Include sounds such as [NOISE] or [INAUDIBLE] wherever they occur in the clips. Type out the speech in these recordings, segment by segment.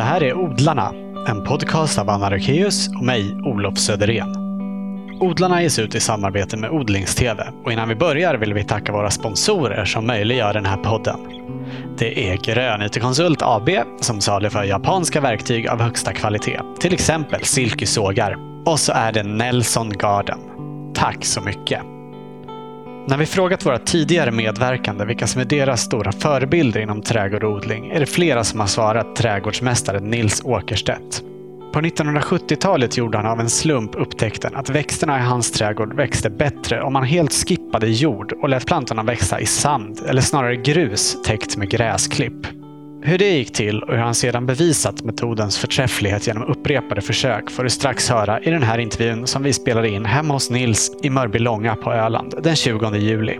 Det här är Odlarna, en podcast av Anna Rökeus och mig, Olof Söderén. Odlarna ges ut i samarbete med Odlingstv och innan vi börjar vill vi tacka våra sponsorer som möjliggör den här podden. Det är Grönytekonsult AB som saluför japanska verktyg av högsta kvalitet, till exempel silkesågar. Och så är det Nelson Garden. Tack så mycket! När vi frågat våra tidigare medverkande vilka som är deras stora förebilder inom trädgård och odling är det flera som har svarat trädgårdsmästare Nils Åkerstedt. På 1970-talet gjorde han av en slump upptäckten att växterna i hans trädgård växte bättre om man helt skippade jord och lät plantorna växa i sand, eller snarare grus täckt med gräsklipp. Hur det gick till och hur han sedan bevisat metodens förträfflighet genom upprepade försök får du strax höra i den här intervjun som vi spelade in hemma hos Nils i Mörbylånga på Öland den 20 juli.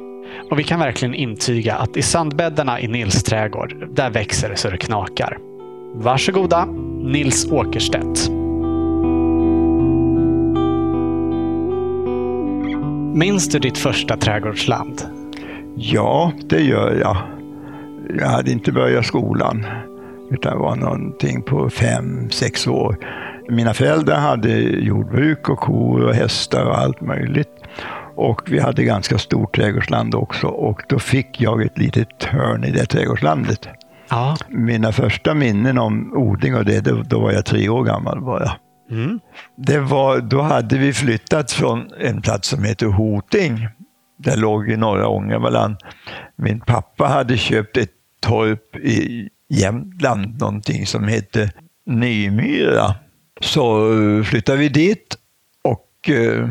Och vi kan verkligen intyga att i sandbäddarna i Nils trädgård, där växer det så det knakar. Varsågoda, Nils Åkerstedt. Minns du ditt första trädgårdsland? Ja, det gör jag. Jag hade inte börjat skolan, utan var någonting på fem, sex år. Mina föräldrar hade jordbruk och kor och hästar och allt möjligt. Och vi hade ganska stort trädgårdsland också och då fick jag ett litet hörn i det trädgårdslandet. Ja. Mina första minnen om odling och det, då, då var jag tre år gammal bara. Mm. Det var, då hade vi flyttat från en plats som heter Hoting. Det låg i norra Ångermanland. Min pappa hade köpt ett torp i Jämtland, någonting som hette Nymyra. Så eh, flyttade vi dit och eh,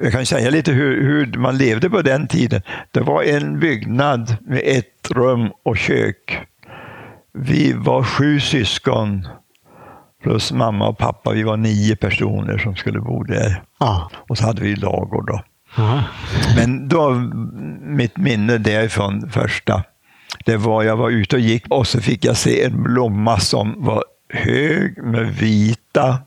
jag kan säga lite hur, hur man levde på den tiden. Det var en byggnad med ett rum och kök. Vi var sju syskon plus mamma och pappa. Vi var nio personer som skulle bo där. Ja. Och så hade vi lagård då. Ja. Men då, mitt minne därifrån första, det var jag var ute och gick och så fick jag se en blomma som var hög med vita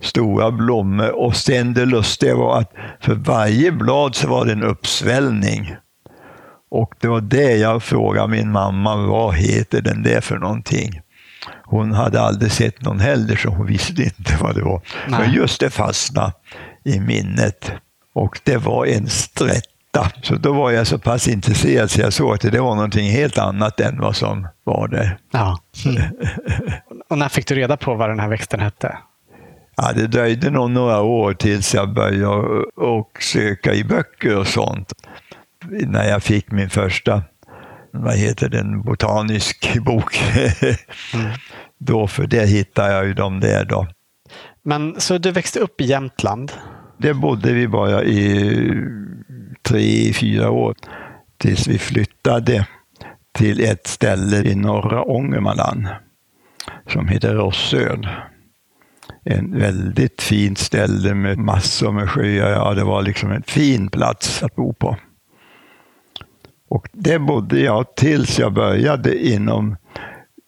stora blommor och sen det lustiga var att för varje blad så var det en uppsvällning. Och det var det jag frågade min mamma, vad heter den där för någonting? Hon hade aldrig sett någon heller så hon visste inte vad det var. Nej. Men just det fastnade i minnet. Och det var en strätta. Så då var jag så pass intresserad så jag såg att det var någonting helt annat än vad som var där. Ja. Mm. [LAUGHS] Och när fick du reda på vad den här växten hette? Ja, det dröjde nog några år tills jag började och söka i böcker och sånt. När jag fick min första, vad heter den, botanisk [LAUGHS] bok. Mm. då, för det hittade jag ju dem där då. Men så du växte upp i Jämtland? Det bodde vi bara i tre, fyra år tills vi flyttade till ett ställe i norra Ångermanland som heter Rossön. En väldigt fint ställe med massor med sjöar. Ja, det var liksom en fin plats att bo på. Och det bodde jag tills jag började inom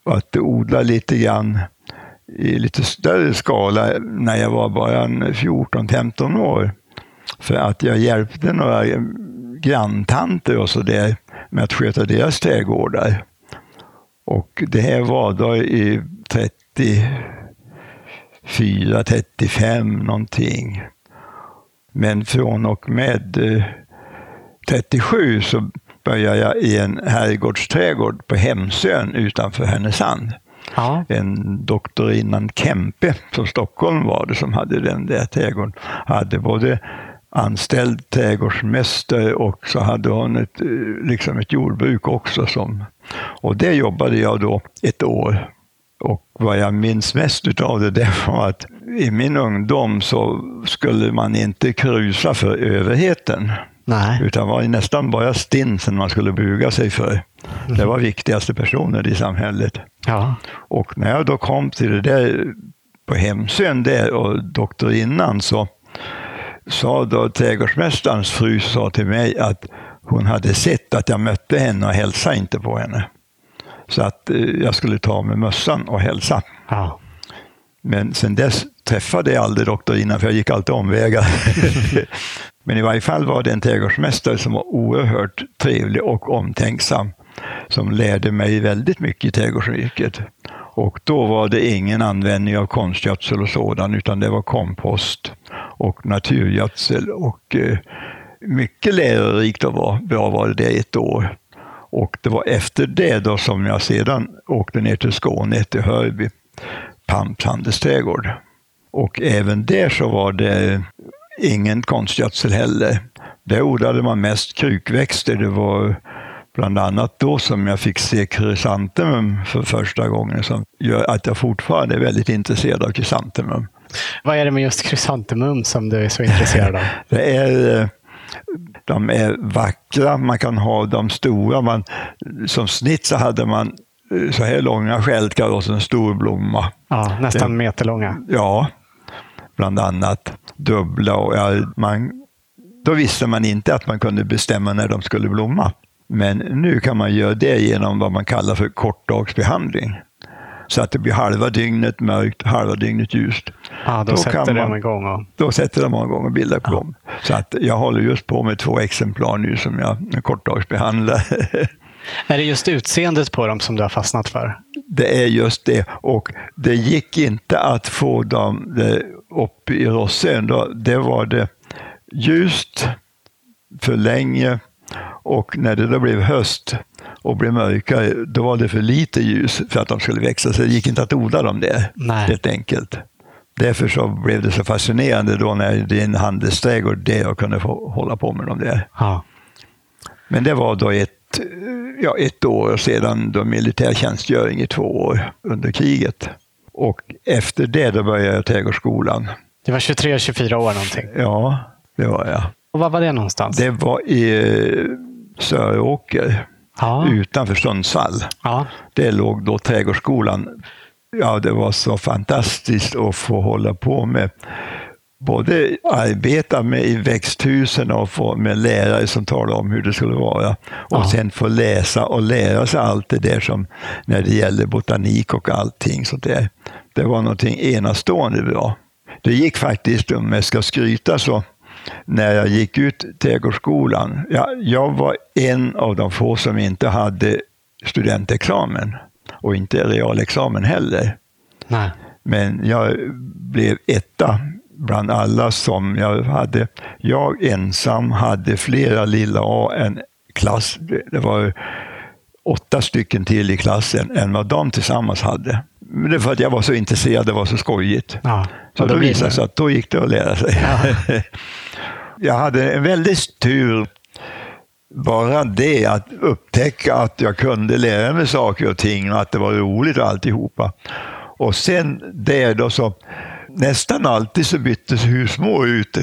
att odla lite grann i lite större skala när jag var bara en 14-15 år. För att jag hjälpte några granntanter och så där med att sköta deras trädgårdar. Och det här var då i 34, 35 någonting. Men från och med eh, 37 så började jag i en herrgårdsträdgård på Hemsön utanför Härnösand Ja. en doktorinnan Kempe från Stockholm var det som hade den där trädgården. Hade både anställd trädgårdsmästare och så hade hon ett, eh, liksom ett jordbruk också. Som, och det jobbade jag då ett år. Och vad jag minns mest utav det, det var att i min ungdom så skulle man inte krusa för överheten. Nej. Utan var nästan bara stinsen man skulle buga sig för. Det var viktigaste personer i samhället. Ja. Och när jag då kom till det där på Hemsön där och doktorinnan så sa då trädgårdsmästarens fru sa till mig att hon hade sett att jag mötte henne och hälsade inte på henne. Så att eh, jag skulle ta med mössan och hälsa. Ja. Men sen dess träffade jag aldrig doktorinnan för jag gick alltid omvägar. [LAUGHS] Men i varje fall var det en trädgårdsmästare som var oerhört trevlig och omtänksam. Som lärde mig väldigt mycket i trädgårdsyrket. Och då var det ingen användning av konstgödsel och sådan, utan det var kompost och naturgödsel. Och eh, mycket lärorikt och vara, bra var det ett år. Och det var efter det då som jag sedan åkte ner till Skåne, till Hörby, Pamps handelsträdgård. Och även där så var det ingen konstgödsel heller. Där odlade man mest krukväxter. Det var bland annat då som jag fick se krysantemum för första gången som gör att jag fortfarande är väldigt intresserad av krysantemum. Vad är det med just krysantemum som du är så intresserad av? [LAUGHS] det är, eh, de är vackra, man kan ha dem stora. Man, som snitt så hade man eh, så här långa stjälkar och en stor blomma. Ja, nästan meterlånga. Ja, bland annat. Dubbla och ja, man, då visste man inte att man kunde bestämma när de skulle blomma. Men nu kan man göra det genom vad man kallar för kortdagsbehandling. Så att det blir halva dygnet mörkt, halva dygnet ljust. Ja, då, då sätter de igång. Och... Då sätter de igång och bildar blom. Ja. Så att jag håller just på med två exemplar nu som jag kortdagsbehandlar. [LAUGHS] Är det just utseendet på dem som du har fastnat för? Det är just det. Och det gick inte att få dem upp i rossön. Det var det ljust för länge och när det då blev höst och blev mörkare, då var det för lite ljus för att de skulle växa, så det gick inte att odla dem där, Nej. helt enkelt. Därför så blev det så fascinerande då när det är en handelsträdgård, det jag kunde få hålla på med dem där. Ja. Men det var då ett, ja, ett år sedan då militärtjänstgöring i två år under kriget. Och efter det då började jag trädgårdsskolan. Det var 23-24 år någonting? Ja, det var jag. Och var var det någonstans? Det var i eh, Söråker, ja. utanför Sundsvall. Ja. Det låg då trädgårdsskolan. Ja, det var så fantastiskt att få hålla på med både arbeta med i växthusen och få med lärare som talade om hur det skulle vara. Och ja. sen få läsa och lära sig allt det där som när det gäller botanik och allting sånt där. Det var någonting enastående bra. Det gick faktiskt, om jag ska skryta så, när jag gick ut trädgårdsskolan. Ja, jag var en av de få som inte hade studentexamen och inte realexamen heller. Nej. Men jag blev etta bland alla som jag hade. Jag ensam hade flera lilla A än klass. Det var åtta stycken till i klassen än vad de tillsammans hade. Men det var för att jag var så intresserad, det var så skojigt. Ja, så då visade det sig att då gick det att lära sig. Ja. [LAUGHS] jag hade en väldig tur bara det att upptäcka att jag kunde lära mig saker och ting och att det var roligt och alltihopa. Och sen det då så, nästan alltid så byttes husmor ut.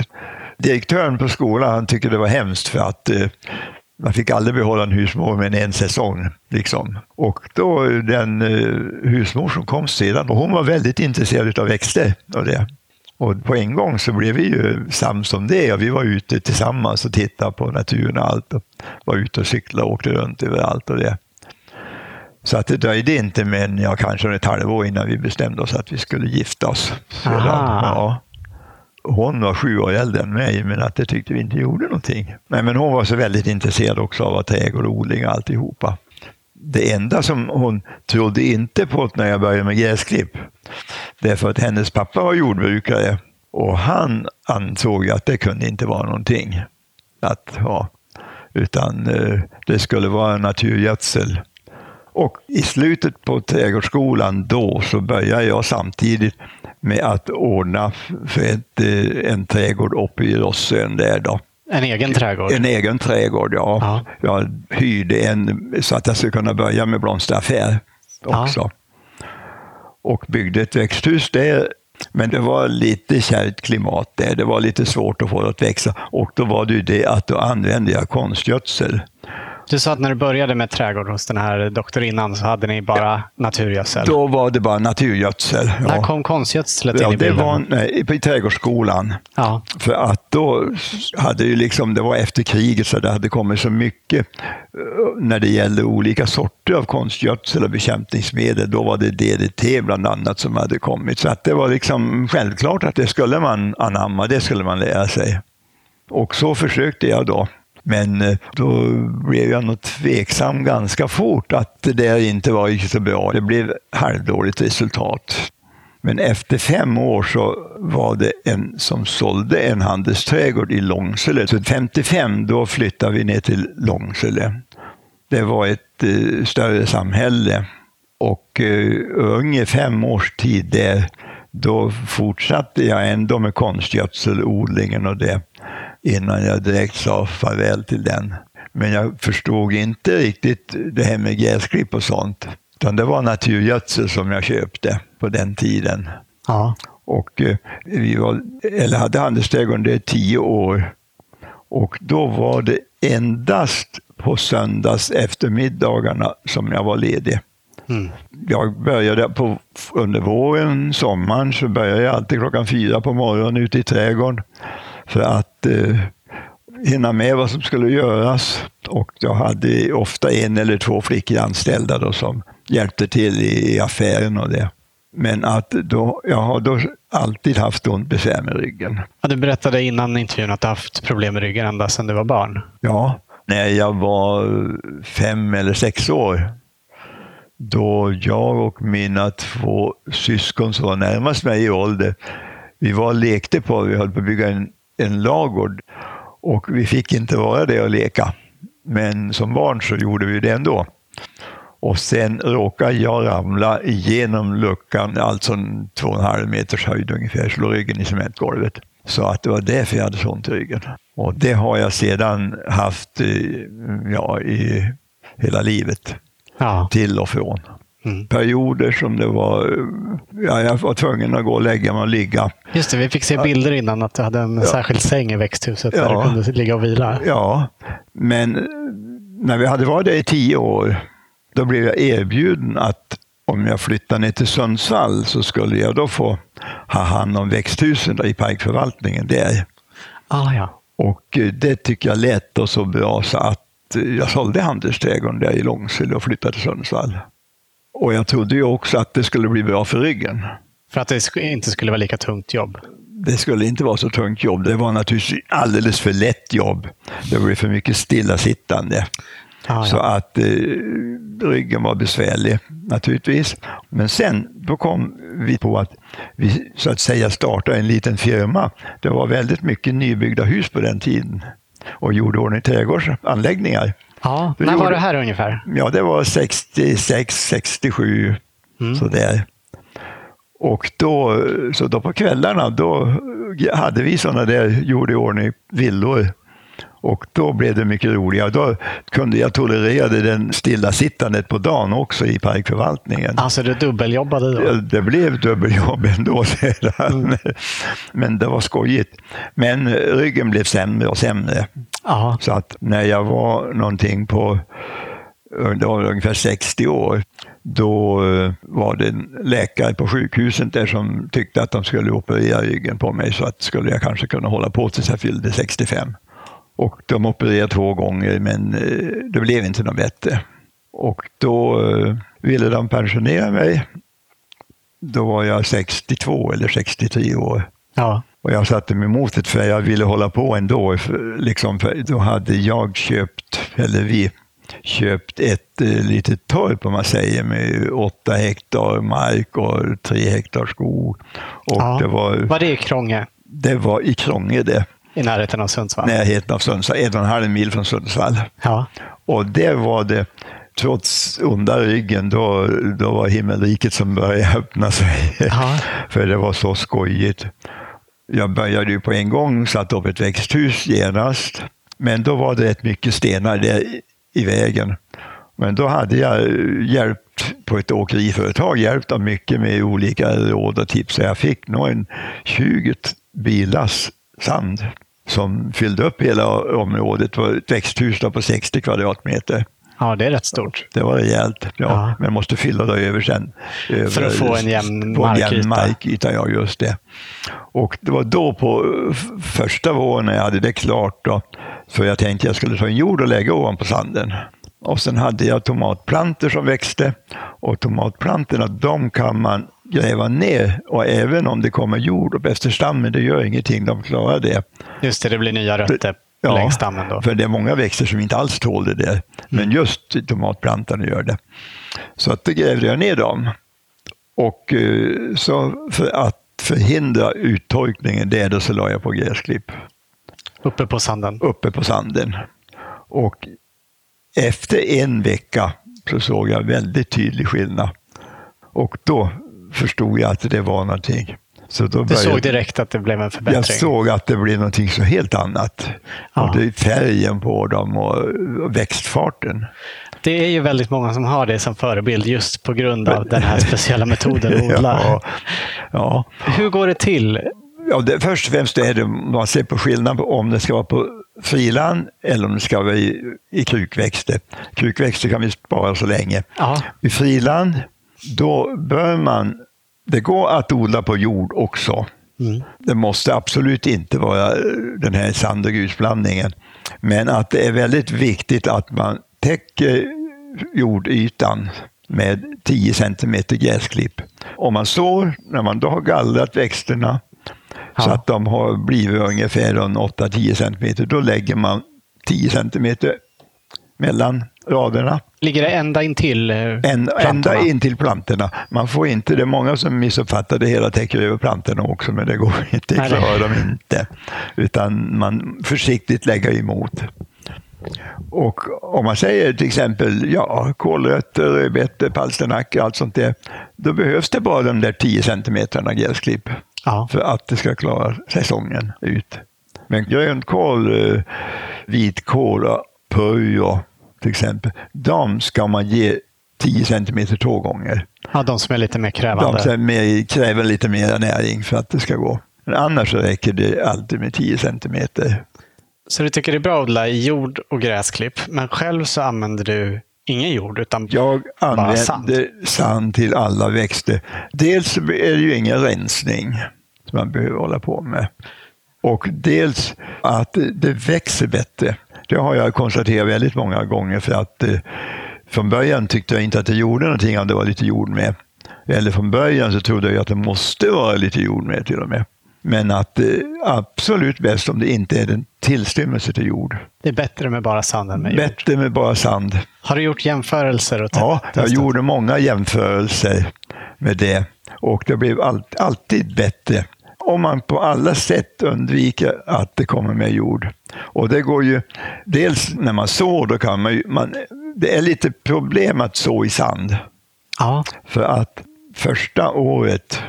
Direktören på skolan han tyckte det var hemskt för att eh, man fick aldrig behålla en husmor med en säsong. Liksom. Och då eh, den eh, husmor som kom sedan, och hon var väldigt intresserad av växter. Och det. Och på en gång så blev vi ju sams om det och vi var ute tillsammans och tittade på naturen och allt. Och var ute och cyklade och åkte runt överallt och det. Så att det dröjde inte men ja, kanske ett halvår innan vi bestämde oss att vi skulle gifta oss. Sedan, ja. Hon var sju år äldre än mig, men att det tyckte vi inte gjorde någonting. Nej, men hon var så väldigt intresserad också av trädgård och odling och alltihopa. Det enda som hon trodde inte på när jag började med gräsklipp, Därför att hennes pappa var jordbrukare och han ansåg att det kunde inte vara någonting att ha. Utan eh, det skulle vara naturgödsel. Och i slutet på trädgårdsskolan då så började jag samtidigt med att ordna för ett, eh, en trädgård uppe i Rossön där då. En egen trädgård? En egen trädgård, ja. ja. Jag hyrde en så att jag skulle kunna börja med blomsteraffär också. Ja och byggde ett växthus där. Men det var lite kärvt klimat där. Det var lite svårt att få det att växa. Och då var det ju det att då använde jag konstgödsel. Du sa att när du började med trädgård hos den här doktorinnan så hade ni bara ja. naturgödsel. Då var det bara naturgödsel. Ja. När kom konstgödslet in i bilden? Det var nej, på trädgårdsskolan. Ja. För att då hade ju liksom, det var efter kriget så det hade kommit så mycket eh, när det gällde olika sorter av konstgödsel och bekämpningsmedel. Då var det DDT bland annat som hade kommit. Så att det var liksom självklart att det skulle man anamma, det skulle man lära sig. Och så försökte jag då men eh, då blev jag nog tveksam ganska fort att det där inte var så bra. Det blev halvdåligt resultat. Men efter fem år så var det en som sålde en handelsträdgård i Långsele. Så 55 då flyttade vi ner till Långsele. Det var ett eh, större samhälle och eh, ungefär fem års tid där då fortsatte jag ändå med konstgödselodlingen och det innan jag direkt sa farväl till den. Men jag förstod inte riktigt det här med gräsklipp och sånt. Utan det var naturgödsel som jag köpte på den tiden. Ja. Och eh, vi var, eller hade handelsträdgården det tio år. Och då var det endast på söndags eftermiddagarna som jag var ledig. Mm. Jag började på, under våren, sommaren, så började jag alltid klockan fyra på morgonen ute i trädgården för att eh, hinna med vad som skulle göras. Och jag hade ofta en eller två flickor anställda då som hjälpte till i affären och det. Men att då, jag har då alltid haft ont besvär med ryggen. Ja, du berättade innan intervjun att du haft problem med ryggen ända sedan du var barn. Ja, när jag var fem eller sex år. Då jag och mina två syskon som var närmast mig i ålder, vi var och lekte på, vi höll på att bygga en, en lagård och vi fick inte vara det och leka. Men som barn så gjorde vi det ändå. Och sen råkade jag ramla igenom luckan, alltså två och en halv meters höjd ungefär, slå ryggen i cementgolvet. Så att det var därför jag hade så ont i ryggen. Och det har jag sedan haft ja, i hela livet. Ja. Till och från. Mm. Perioder som det var, ja, jag var tvungen att gå och lägga mig och ligga. Just det, vi fick se bilder innan att du hade en Ja. särskild säng i växthuset där Ja. du kunde ligga och vila. Ja, men när vi hade varit där i tio år, då blev jag erbjuden att om jag flyttade ner till Sundsvall så skulle jag då få ha hand om växthusen där i parkförvaltningen där. Ah, ja. Och eh, det tycker jag lät då så bra så att eh, jag sålde handelsträdgården där i Långsele och flyttade till Sundsvall. Och jag trodde ju också att det skulle bli bra för ryggen. För att det inte skulle vara lika tungt jobb. Det skulle inte vara så tungt jobb. Det var naturligtvis alldeles för lätt jobb. Det blev för mycket stillasittande. Ah, Så ja. att eh, ryggen var besvärlig naturligtvis. Men sen då kom vi på att vi så att säga startade en liten firma. Det var väldigt mycket nybyggda hus på den tiden och gjorde ordning trädgårdsanläggningar. Ja. När var det här ungefär? Ja, det var 66, 67 Mm. sådär. Och då, så då på kvällarna då hade vi sådana där, gjorde i ordning villor. Och då blev det mycket roligare. Då kunde jag tolerera den stillasittandet på dagen också i parkförvaltningen. Alltså du dubbeljobbade då? Ja, Det blev dubbeljobb ändå [LAUGHS] sedan. Men det var skojigt. Men ryggen blev sämre och sämre. Ja. Så att när jag var någonting på ungefär 60 år, då eh, var det en läkare på sjukhuset där som tyckte att de skulle operera ryggen på mig så att skulle jag kanske kunna hålla på tills jag fyllde 65. Och de opererade två gånger men eh, det blev inte något bättre. Och då eh, ville de pensionera mig. Då var jag 62 eller 63 år. ja. Och jag satte mig emot det för jag ville hålla på ändå. För, liksom, för då hade jag köpt, eller vi, köpt ett eh, litet torp om man säger med åtta hektar mark och tre hektar skog. Och ja. det, var, Var det i Krånge? det var i Krånge det, I närheten av Sundsvall? närheten av Sundsvall, en och en halv mil från Sundsvall. Ja. Och det var det, trots onda ryggen, då, då var himmelriket som började öppna sig. Ja. [LAUGHS] För det var så skojigt. Jag började ju på en gång, satte upp ett växthus genast. Men då var det rätt mycket stenar i- vägen. Men då hade jag eh, hjälpt på ett åkeriföretag, hjälpt dem mycket med olika råd och tips. Så jag fick nog en 20 bilars sand som fyllde upp hela området. Det var ett växthus på 60 kvadratmeter ja, det är rätt stort. Det var rejält. Ja, Ja. Men måste fylla det över sen. För att få en jämn få en jämn markyta. markyta. Ja, just det. Och det var då på f- första våren när jag hade det klart. Då, så jag tänkte jag skulle ta en jord och lägga ovanpå sanden. Och sen hade jag tomatplantor som växte. Och tomatplantorna, de kan man gräva ner. Och även om det kommer jord upp efter stammen, det gör ingenting. De klarar det. Just det, det blir nya rötter ja, längs stammen. Då. för det är många växter som inte alls tål det där. Men mm. just tomatplantan gör det. Så att då grävde jag ner dem. Och eh, så för att förhindra uttorkningen där då så la jag på gräsklipp. Uppe på sanden? Uppe på sanden. Och efter en vecka så såg jag väldigt tydlig skillnad. Och då förstod jag att det var någonting. Så då du såg direkt att det blev en förbättring? Jag såg att det blev någonting så helt annat. Ja. Och det är färgen på dem och växtfarten. Det är ju väldigt många som har det som förebild just på grund av den här speciella metoden att [LAUGHS] odla. Ja, ja. Hur går det till? Ja, det, först och främst är det man ser på skillnad på om det ska vara på friland eller om det ska vara i, i krukväxter. Krukväxter kan vi spara så länge. Ja. I friland, då bör man det går att odla på jord också. Mm. Det måste absolut inte vara eh, den här sand och grusblandningen. Men att det är väldigt viktigt att man täcker jordytan med 10 cm gräsklipp. Om man sår, när man då har gallrat växterna ja. så att de har blivit ungefär 8-10 cm, då lägger man 10 cm mellan raderna. Ligger det ända intill eh, en, Ända intill plantorna. Man får inte, det är många som missuppfattar det hela, täcker över plantorna också, men det går [LAUGHS] inte, det klarar de inte. Utan man försiktigt lägga emot. Och om man säger till exempel ja, kålrötter, rödbetor, palsternackor, allt sånt där, då behövs det bara de där 10 centimeterna gräsklipp ja. för att det ska klara säsongen ut. Men grönkål, eh, vitkål, och till exempel, de ska man ge 10 centimeter två gånger. Ja, de som är lite mer krävande. De som mer, kräver lite mer näring för att det ska gå. Men annars räcker det alltid med 10 centimeter. Så du tycker det är bra att odla i jord och gräsklipp, men själv så använder du ingen jord utan Jag bara sand? Jag använder sand till alla växter. Dels är det ju ingen rensning som man behöver hålla på med. Och dels att det växer bättre. Det har jag konstaterat väldigt många gånger för att eh, från början tyckte jag inte att det gjorde någonting om det var lite jord med. Eller från början så trodde jag att det måste vara lite jord med till och med. Men att eh, absolut bäst om det inte är en tillstymmelse till jord. Det är bättre med bara sand än med jord? Bättre med bara sand. Har du gjort jämförelser? Och ja, jag gjorde många jämförelser med det. Och det blev all, alltid bättre om man på alla sätt undviker att det kommer med jord. Och det går ju, dels när man sår, då kan man ju, man, det är lite problem att så i sand. Ja. För att första året,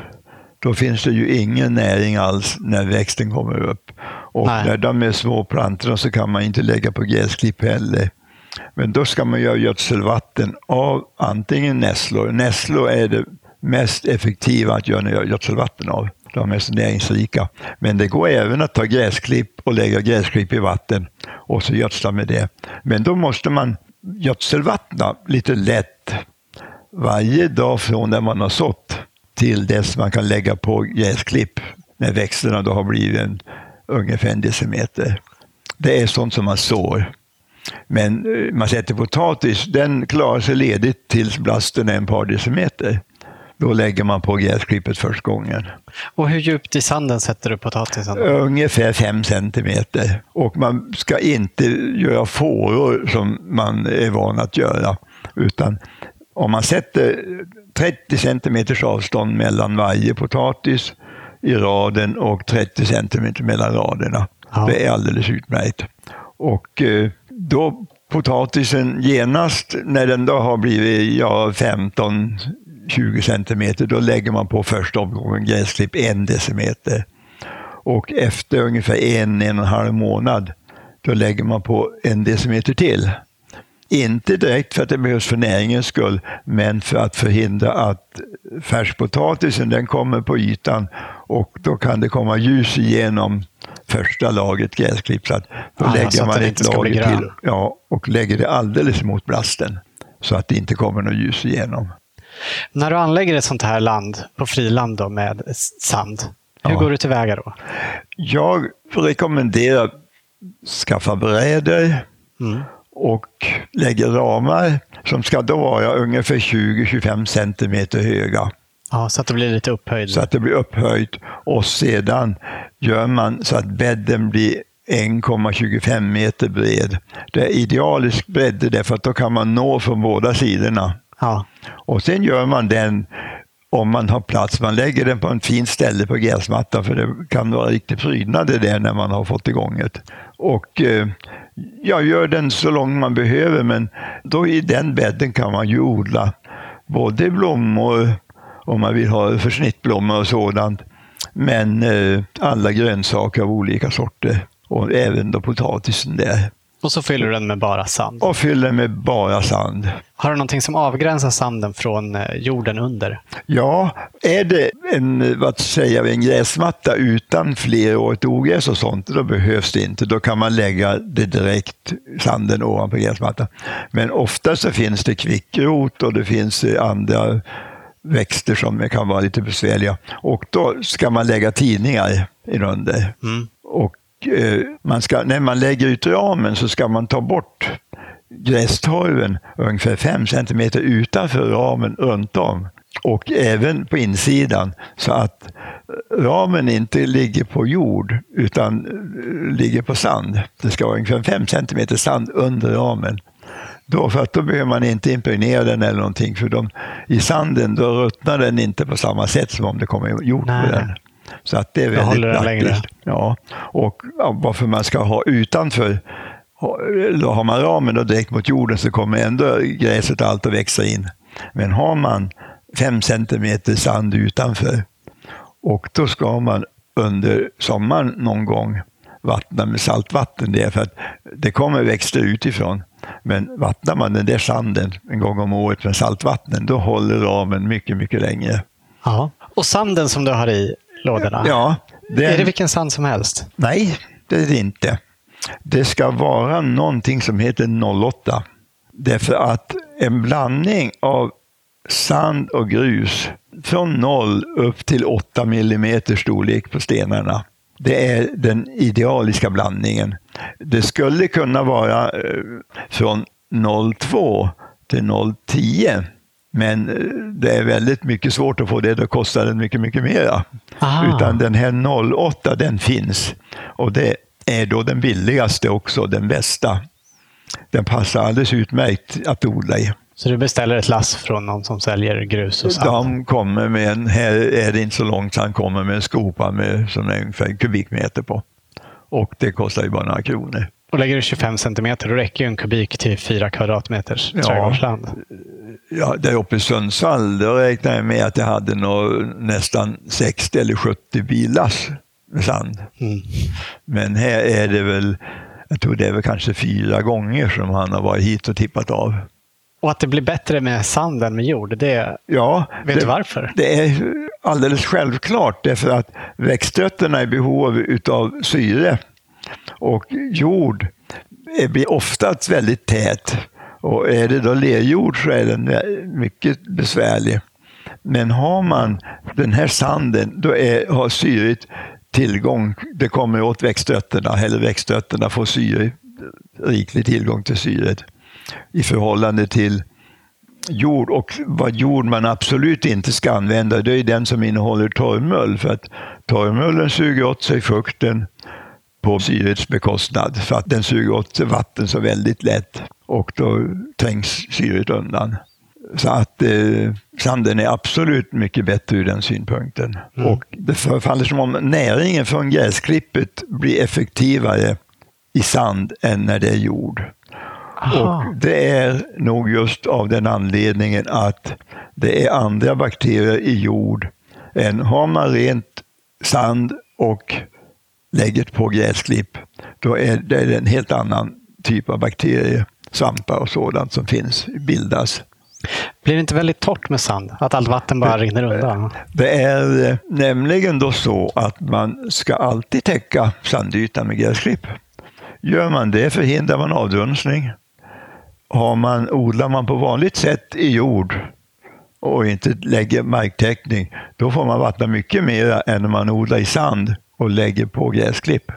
då finns det ju ingen näring alls när växten kommer upp. Och Nej. när de är små plantorna så kan man inte lägga på gräsklipp heller. Men då ska man göra gödselvatten av antingen nässlor. Nässlor är det mest effektiva att göra gödselvatten av de är så näringsrika. Men det går även att ta gräsklipp och lägga gräsklipp i vatten och så gödsla med det. Men då måste man gödselvattna lite lätt varje dag från när man har sått till dess man kan lägga på gräsklipp när växterna då har blivit en, ungefär en decimeter. Det är sånt som man sår. Men eh, man sätter potatis, den klarar sig ledigt tills blasten är en par decimeter. Då lägger man på gräsklippet första gången. Och hur djupt i sanden sätter du potatisen? Ungefär fem centimeter. Och man ska inte göra fåror som man är van att göra. Utan om man sätter 30 centimeters avstånd mellan varje potatis i raden och 30 centimeter mellan raderna. Ja. Det är alldeles utmärkt. Och eh, då potatisen genast, när den då har blivit ja, 15 20 centimeter, då lägger man på första omgången gräsklipp en decimeter. Och efter ungefär en, en och en halv månad, då lägger man på en decimeter till. Inte direkt för att det behövs för näringens skull, men för att förhindra att färskpotatisen den kommer på ytan och då kan det komma ljus igenom första lagret gräsklipp. Så att då ah, lägger man ett lager till ja, och lägger det alldeles mot blasten så att det inte kommer något ljus igenom. När du anlägger ett sånt här land på friland då, med sand, hur ja. går du tillväga då? Jag rekommenderar att skaffa brädor mm. och lägga ramar som ska då vara ungefär 20-25 centimeter höga. Ja, så att det blir lite upphöjt. Så att det blir upphöjt. Och sedan gör man så att bädden blir 1,25 meter bred. Det är idealisk bredd därför att då kan man nå från båda sidorna. Ja. Och sen gör man den om man har plats. Man lägger den på en fin ställe på gräsmattan för det kan vara riktigt prydnader där när man har fått igång det. Och eh, jag gör den så långt man behöver men då i den bädden kan man ju odla både blommor om man vill ha försnittblommor och sådant. Men eh, alla grönsaker av olika sorter och även då potatisen där. Och så fyller du den med bara sand. Och fyller med bara sand. Har du någonting som avgränsar sanden från eh, jorden under? Ja, är det en, vad säger vi, en gräsmatta utan flerårigt ogräs och sånt, då behövs det inte. Då kan man lägga det direkt, sanden ovanpå gräsmattan. Men ofta så finns det kvickrot och det finns eh, andra växter som kan vara lite besvärliga. Och då ska man lägga tidningar inunder. Mm. Och eh, man ska, när man lägger ut ramen så ska man ta bort grästorven ungefär 5 cm utanför ramen runt om. Och även på insidan så att ramen inte ligger på jord utan eh, ligger på sand. Det ska vara ungefär 5 cm sand under ramen. Då, för att då behöver man inte impregnera den eller någonting för de, i sanden då ruttnar den inte på samma sätt som om det kommer jord på den. Så att det är väldigt håller den längre. praktiskt. Ja, och varför man ska ha utanför då har man ramen då direkt mot jorden så kommer ändå gräset och allt att växa in. Men har man fem centimeter sand utanför och då ska man under sommaren någon gång vattna med saltvatten där för att det kommer växter utifrån. Men vattnar man den där sanden en gång om året med saltvatten då håller ramen mycket, mycket längre. Ja. Och sanden som du har i lådorna? Ja, den- Är det vilken sand som helst? Nej, det är det inte. Det ska vara någonting som heter 08. Därför att en blandning av sand och grus från 0 upp till 8 millimeter storlek på stenarna. Det är den idealiska blandningen. Det skulle kunna vara eh, från 0,2 till 0,10. Men eh, det är väldigt mycket svårt att få det, då kostar den mycket, mycket mera. Aha. Utan den här 08 den finns. Och det är då den billigaste också, den bästa. Den passar alldeles utmärkt att odla i. Så du beställer ett lass från någon som säljer grus och sand? De kommer med en, här är det inte så långt, han kommer med en skopa med som är ungefär en kubikmeter på. Och det kostar ju bara några kronor. Och lägger du 25 centimeter, då räcker ju en kubik till 4 kvadratmeters Ja. trädgårdsland. Ja, där uppe i Sundsvall, då räknade jag med att jag hade nå, nästan 60 eller 70 bilas med sand. Mm. Men här är det väl, jag tror det är väl kanske fyra gånger som han har varit hit och tippat av. Och att det blir bättre med sand än med jord, det Ja, vet det, du varför? det är alldeles självklart därför att växtrötterna är i behov av syre. Och jord blir oftast väldigt tät. Och är det då lerjord så är den mycket besvärlig. Men har man den här sanden, då är, har syret tillgång. Det kommer åt växtrötterna, eller växtrötterna får syre, riklig tillgång till syret i förhållande till jord. Och vad jord man absolut inte ska använda, det är den som innehåller torrmull. För att torrmullen suger åt sig fukten på syrets bekostnad. För att den suger åt sig vatten så väldigt lätt. Och då trängs syret undan. Så att eh, sanden är absolut mycket bättre ur den synpunkten. Och det förefaller som om näringen från gräsklippet blir effektivare i sand än när det är jord. Aha. Och det är nog just av den anledningen att det är andra bakterier i jord än har man rent sand och lägger på gräsklipp, då är det en helt annan typ av bakterier, svampar och sådant som finns, bildas. Blir det inte väldigt torrt med sand? Att allt vatten bara rinner undan? Det är eh, nämligen då så att man ska alltid täcka sandytan med gräsklipp. Gör man det förhindrar man avdunstning. Har man, odlar man på vanligt sätt i jord och inte lägger marktäckning, då får man vattna mycket mer än när man odlar i sand och lägger på gräsklipp.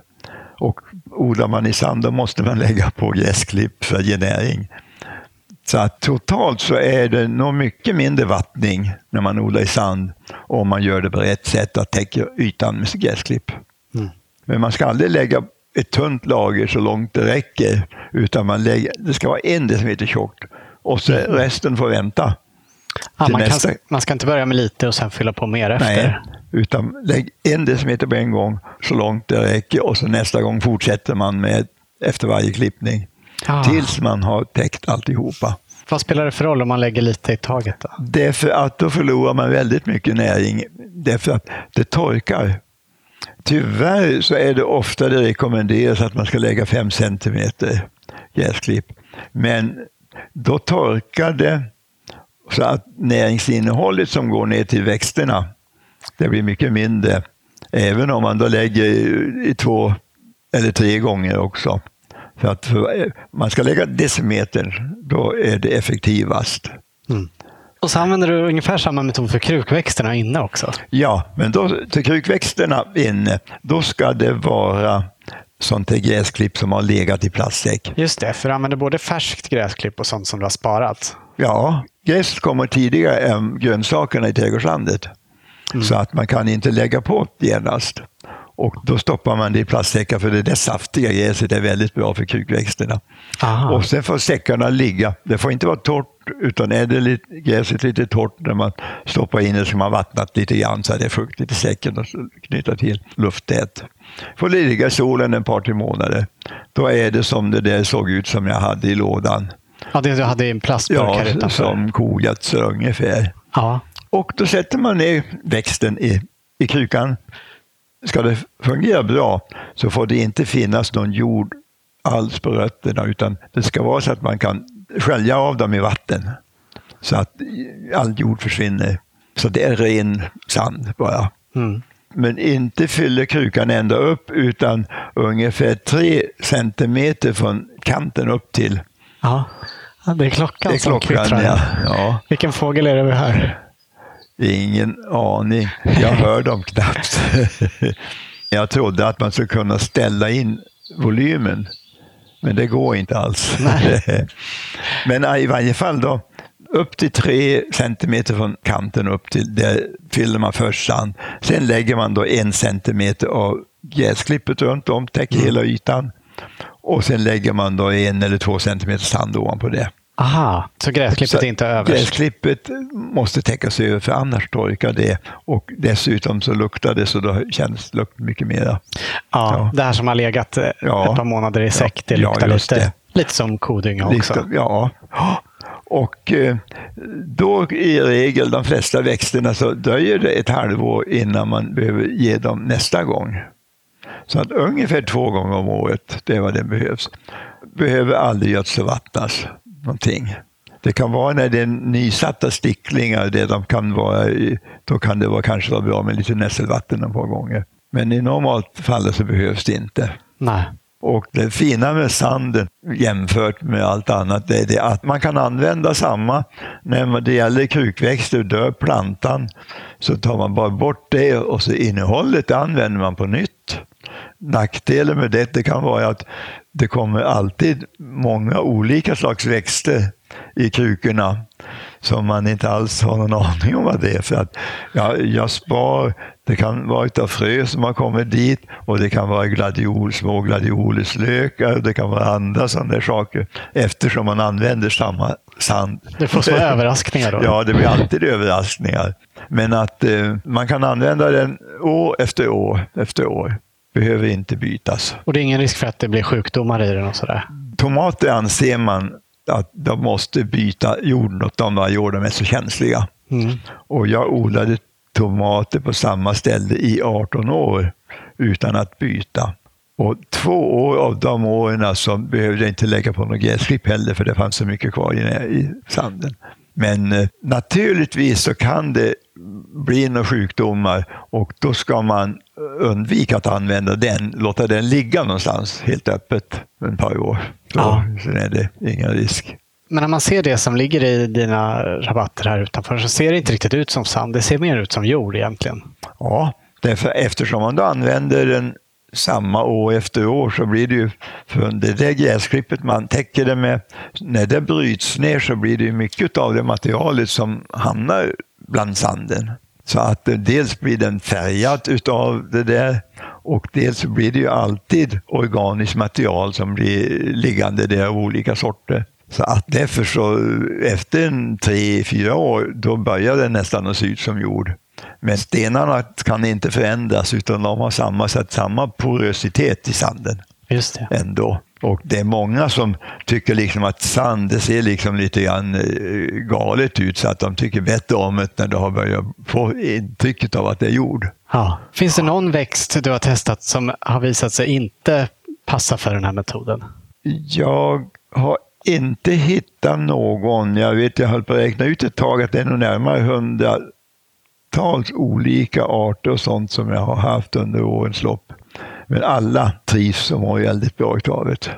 Och odlar man i sand, då måste man lägga på gräsklipp för att ge näring. Så att totalt så är det nog mycket mindre vattning när man odlar i sand om man gör det på rätt sätt, att täcka ytan med gräsklipp. Mm. Men man ska aldrig lägga ett tunt lager så långt det räcker, utan man lägger, det ska vara en decimeter tjockt och så Mm. resten får vänta. Ja, man, nästa- kan, man ska inte börja med lite och sen fylla på mer efter. Nej, utan lägg en decimeter på en gång så långt det räcker och så nästa gång fortsätter man med efter varje klippning. Ah. Tills man har täckt alltihopa. Vad spelar det för roll om man lägger lite i taget? Då? Därför att då förlorar man väldigt mycket näring. Därför att det torkar. Tyvärr så är det ofta det rekommenderas att man ska lägga 5 centimeter gräsklipp. Men då torkar det så att näringsinnehållet som går ner till växterna, det blir mycket mindre. Även om man då lägger i två eller tre gånger också. För att för, man ska lägga decimeter, då är det effektivast. Och så använder du ungefär samma metod för krukväxterna inne också. Ja, men då, till krukväxterna inne, då ska det vara sånt här gräsklipp som har legat i plastsäck. Just det, för du använder både färskt gräsklipp och sånt som du har sparat. Ja, gräs kommer tidigare än grönsakerna i trädgårdslandet. Så att man kan inte lägga på genast. Och då stoppar man det i plastsäckar för det där saftiga gräset är väldigt bra för krukväxterna. Aha. Och sen får säckarna ligga. Det får inte vara torrt, utan är det lite, gräset lite torrt när man stoppar in det så man vattnat lite grann så är det fuktigt i säcken och knyta till lufttät. Får ligga i solen ett par, tre månader. Då är det som det där såg ut som jag hade i lådan. Ja, det du hade en plastburk här Ja, utanför. som kogödsel ungefär. Ja. Och då sätter man ner växten i, i krukan. Ska det fungera bra så får det inte finnas någon jord alls på rötterna utan det ska vara så att man kan skölja av dem i vatten så att all jord försvinner. Så det är ren sand bara. Mm. Men inte fyller krukan ända upp utan ungefär tre centimeter från kanten upp till. Ja. det är klockan Det är som klockan, kvittrar. ja. ja. Vilken fågel är det vi hör? Ingen aning. Jag hör dem knappt. [LAUGHS] Jag trodde att man skulle kunna ställa in volymen, men det går inte alls. [LAUGHS] Men i varje fall då, upp till tre centimeter från kanten upp till, där fyller man först sand. Sen lägger man då en centimeter av gräsklippet runt om, täcker hela ytan. Och sen lägger man då en eller två centimeter sand ovanpå det. Aha, så gräsklippet Så är inte överst? Gräsklippet måste täckas över för annars torkar det. Och dessutom så luktar det så då känns lukten mycket mera. Ja, Ja. det här som har legat eh, Ja. ett par månader i säck, det Ja, luktar just lite, det. lite som kodynga också. Lite, ja. Och eh, då i regel, de flesta växterna, så dröjer det ett halvår innan man behöver ge dem nästa gång. Så att ungefär två gånger om året, det är vad det behövs. Behöver aldrig gödselvattnas någonting. Det kan vara när det är nysatta sticklingar, det de kan vara, då kan det vara, kanske vara bra med lite nässelvatten ett par gånger. Men i normalt fall så behövs det inte. Nej. Och det fina med sanden jämfört med allt annat det är det att man kan använda samma. När det gäller krukväxter, dör plantan, så tar man bara bort det och så innehållet det använder man på nytt. Nackdelen med det, det kan vara att det kommer alltid många olika slags växter i krukorna som man inte alls har någon aning om vad det är. För att, ja, jag spar, det kan vara utav frö som har kommit dit och det kan vara gladiol, små gladioleslökar och det kan vara andra sådana där saker eftersom man använder samma sand. Du får små [LAUGHS] överraskningar då. Ja, det blir alltid överraskningar. Men att eh, man kan använda den år efter år efter år. Behöver inte bytas. Och det är ingen risk för att det blir sjukdomar i den och sådär? Tomater anser man att de måste byta jorden åt dem varje år, de är så känsliga. Mm. Och jag odlade tomater på samma ställe i 18 år utan att byta. Och två år av de åren så behövde jag inte lägga på något gräsklipp heller för det fanns så mycket kvar i sanden. Men eh, naturligtvis så kan det bli några sjukdomar och då ska man undvika att använda den, låta den ligga någonstans helt öppet ett par år. Så, Ja. Sen är det ingen risk. Men när man ser det som ligger i dina rabatter här utanför så ser det inte riktigt ut som sand. Det ser mer ut som jord egentligen. Ja, därför, eftersom man då använder den samma år efter år så blir det ju, för det där gräsklippet man täcker det med, när det bryts ner så blir det ju mycket av det materialet som hamnar bland sanden. Så att eh, dels blir den färgad utav det där Och dels blir det ju alltid organiskt material som blir liggande där av olika sorter. Så att därför så eh, efter en tre, fyra år, då börjar den nästan att se ut som jord. Men stenarna kan inte förändras utan de har samma, samma porositet i sanden. Just det. Ändå. Och det är många som tycker liksom att sand, det ser liksom lite grann eh, galet ut så att de tycker bättre om det när de har börjat få intrycket av att det är jord. Ja. Finns det någon växt du har testat som har visat sig inte passa för den här metoden? Jag har inte hittat någon. Jag vet, jag höll på att räkna ut ett tag att det är nog närmare hundratals olika arter och sånt som jag har haft under årens lopp. Men alla trivs och mår väldigt bra utav det.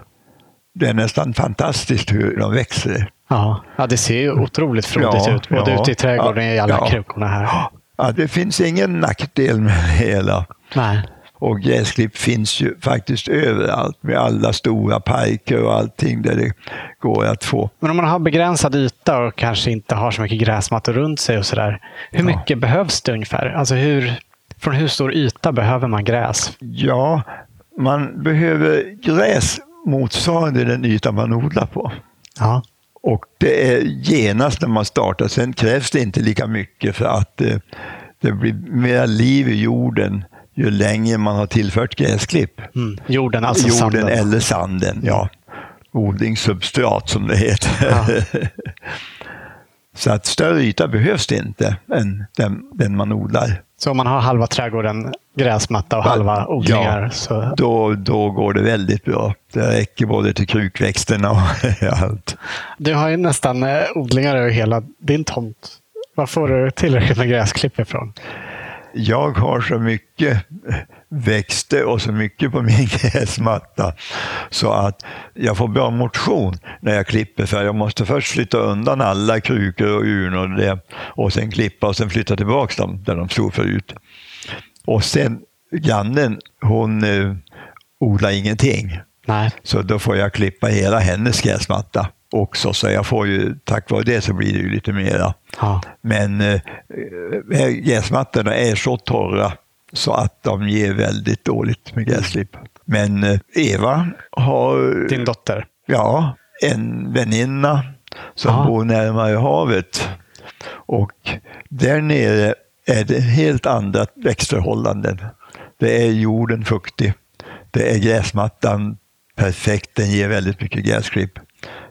Det är nästan fantastiskt hur de växer. Ja, ja det ser ju otroligt frodigt ja, ut, både ja, ute i trädgården och i alla ja, krukorna här. Ja, det finns ingen nackdel med det hela. Nej. Och gräsklipp finns ju faktiskt överallt med alla stora parker och allting där det går att få. Men om man har begränsad yta och kanske inte har så mycket gräsmattor runt sig och sådär. Hur mycket behövs det ungefär? Alltså hur, från hur stor yta behöver man gräs? Ja, man behöver gräs motsvarande den yta man odlar på. Ja. Och det är genast när man startar. Sen krävs det inte lika mycket för att eh, det blir mer liv i jorden ju längre man har tillfört gräsklipp. Mm. Jorden, alltså Jorden sanden. eller sanden, ja. Odlingssubstrat som det heter. Ja. [LAUGHS] Så att större yta behövs det inte än den, den man odlar. Så om man har halva trädgården gräsmatta och halva odlingar? Ja, så... då, då går det väldigt bra. Det räcker både till krukväxterna och [LAUGHS] allt. Du har ju nästan eh, odlingar över hela din tomt. Var får du tillräckligt med gräsklipp ifrån? Jag har så mycket växter och så mycket på min [LAUGHS] gräsmatta så att jag får bra motion när jag klipper för jag måste först flytta undan alla krukor och urnor och, det, och sen klippa och sen flytta tillbaka dem där de stod förut. Och sen grannen, hon eh, odlar ingenting. Nej. Så då får jag klippa hela hennes gräsmatta också, så jag får ju, tack vare det så blir det ju lite mera. Ja. Men eh, eh gräsmattorna är så torra så att de ger väldigt dåligt med gräsklipp. Men eh, Eva har... Din dotter? Ja, en väninna som Aha. bor närmare havet. Och där nere är det helt andra växtförhållanden. Det är jorden fuktig. Det är gräsmattan perfekt, den ger väldigt mycket gräsklipp.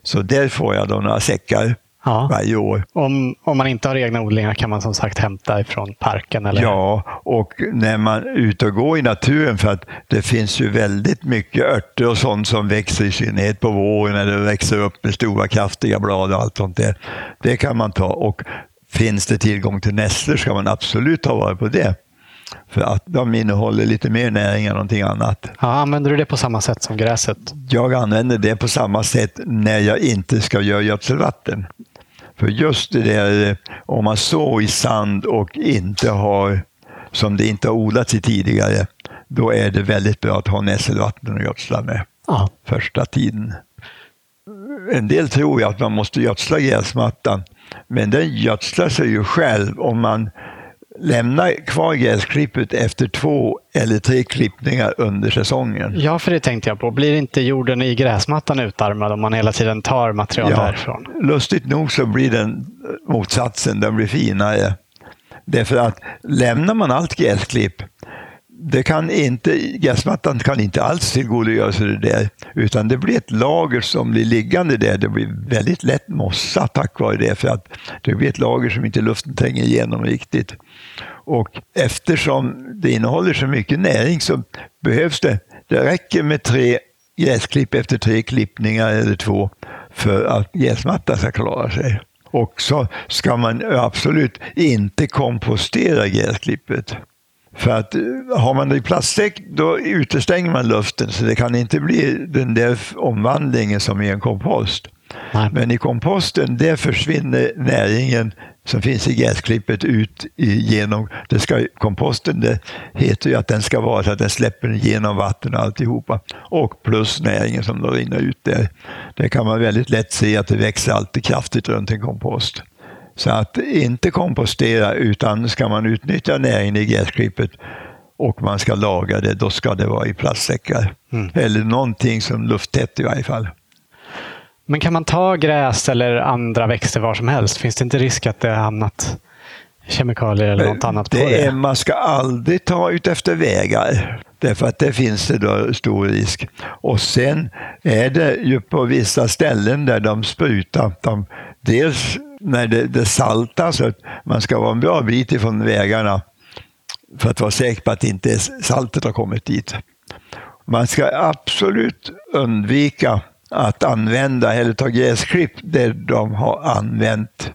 Så där får jag då några säckar ja. varje år. Om, om man inte har egna odlingar kan man som sagt hämta ifrån parken? Eller? Ja, och när man är ute och går i naturen för att det finns ju väldigt mycket örter och sånt som växer i synnerhet på våren när det växer upp med stora kraftiga blad och allt sånt där. Det kan man ta och finns det tillgång till nässlor ska man absolut ta vara på det. För att de innehåller lite mer näring än någonting annat. Ja, använder du det på samma sätt som gräset? Jag använder det på samma sätt när jag inte ska göra gödselvatten. För just det där om man så i sand och inte har, som det inte har odlats i tidigare, då är det väldigt bra att ha nässelvatten och gödsla med ja. första tiden. En del tror ju att man måste gödsla gräsmattan, men den gödslar sig ju själv om man lämna kvar gräsklippet efter två eller tre klippningar under säsongen. Ja, för det tänkte jag på. Blir inte jorden i gräsmattan utarmad om man hela tiden tar material ja, därifrån? Lustigt nog så blir den motsatsen, den blir finare. Därför att lämnar man allt gräsklipp det kan inte, gräsmattan kan inte alls tillgodogöra sig det där, utan det blir ett lager som blir liggande där. Det blir väldigt lätt mossa tack vare det, för att det blir ett lager som inte luften tränger igenom riktigt. Och eftersom det innehåller så mycket näring så behövs det, det räcker med tre gräsklipp efter tre klippningar eller två för att gräsmattan ska klara sig. Och så ska man absolut inte kompostera gräsklippet. För att eh, har man det i plastsäck då utestänger man luften så det kan inte bli den där omvandlingen som i en kompost. Nej. Men i komposten, där försvinner näringen som finns i gräsklippet ut genom, det ska, komposten det heter ju att den ska vara så att den släpper igenom vatten och alltihopa. Och plus näringen som då rinner ut där. Det kan man väldigt lätt se att det växer alltid kraftigt runt en kompost. Så att inte kompostera utan ska man utnyttja näringen i gräsklippet och man ska laga det, då ska det vara i plastsäckar. Mm. Eller någonting som lufttätt i varje fall. Men kan man ta gräs eller andra växter var som helst? Finns det inte risk att det har hamnat kemikalier eller något annat på det? det? Är, man ska aldrig ta ut efter vägar. Därför att det finns det då stor risk. Och sen är det ju på vissa ställen där de sprutar, de, dels när det, det saltar så att man ska vara en bra bit ifrån vägarna för att vara säker på att inte saltet har kommit dit. Man ska absolut undvika att använda eller ta gräsklipp där de har använt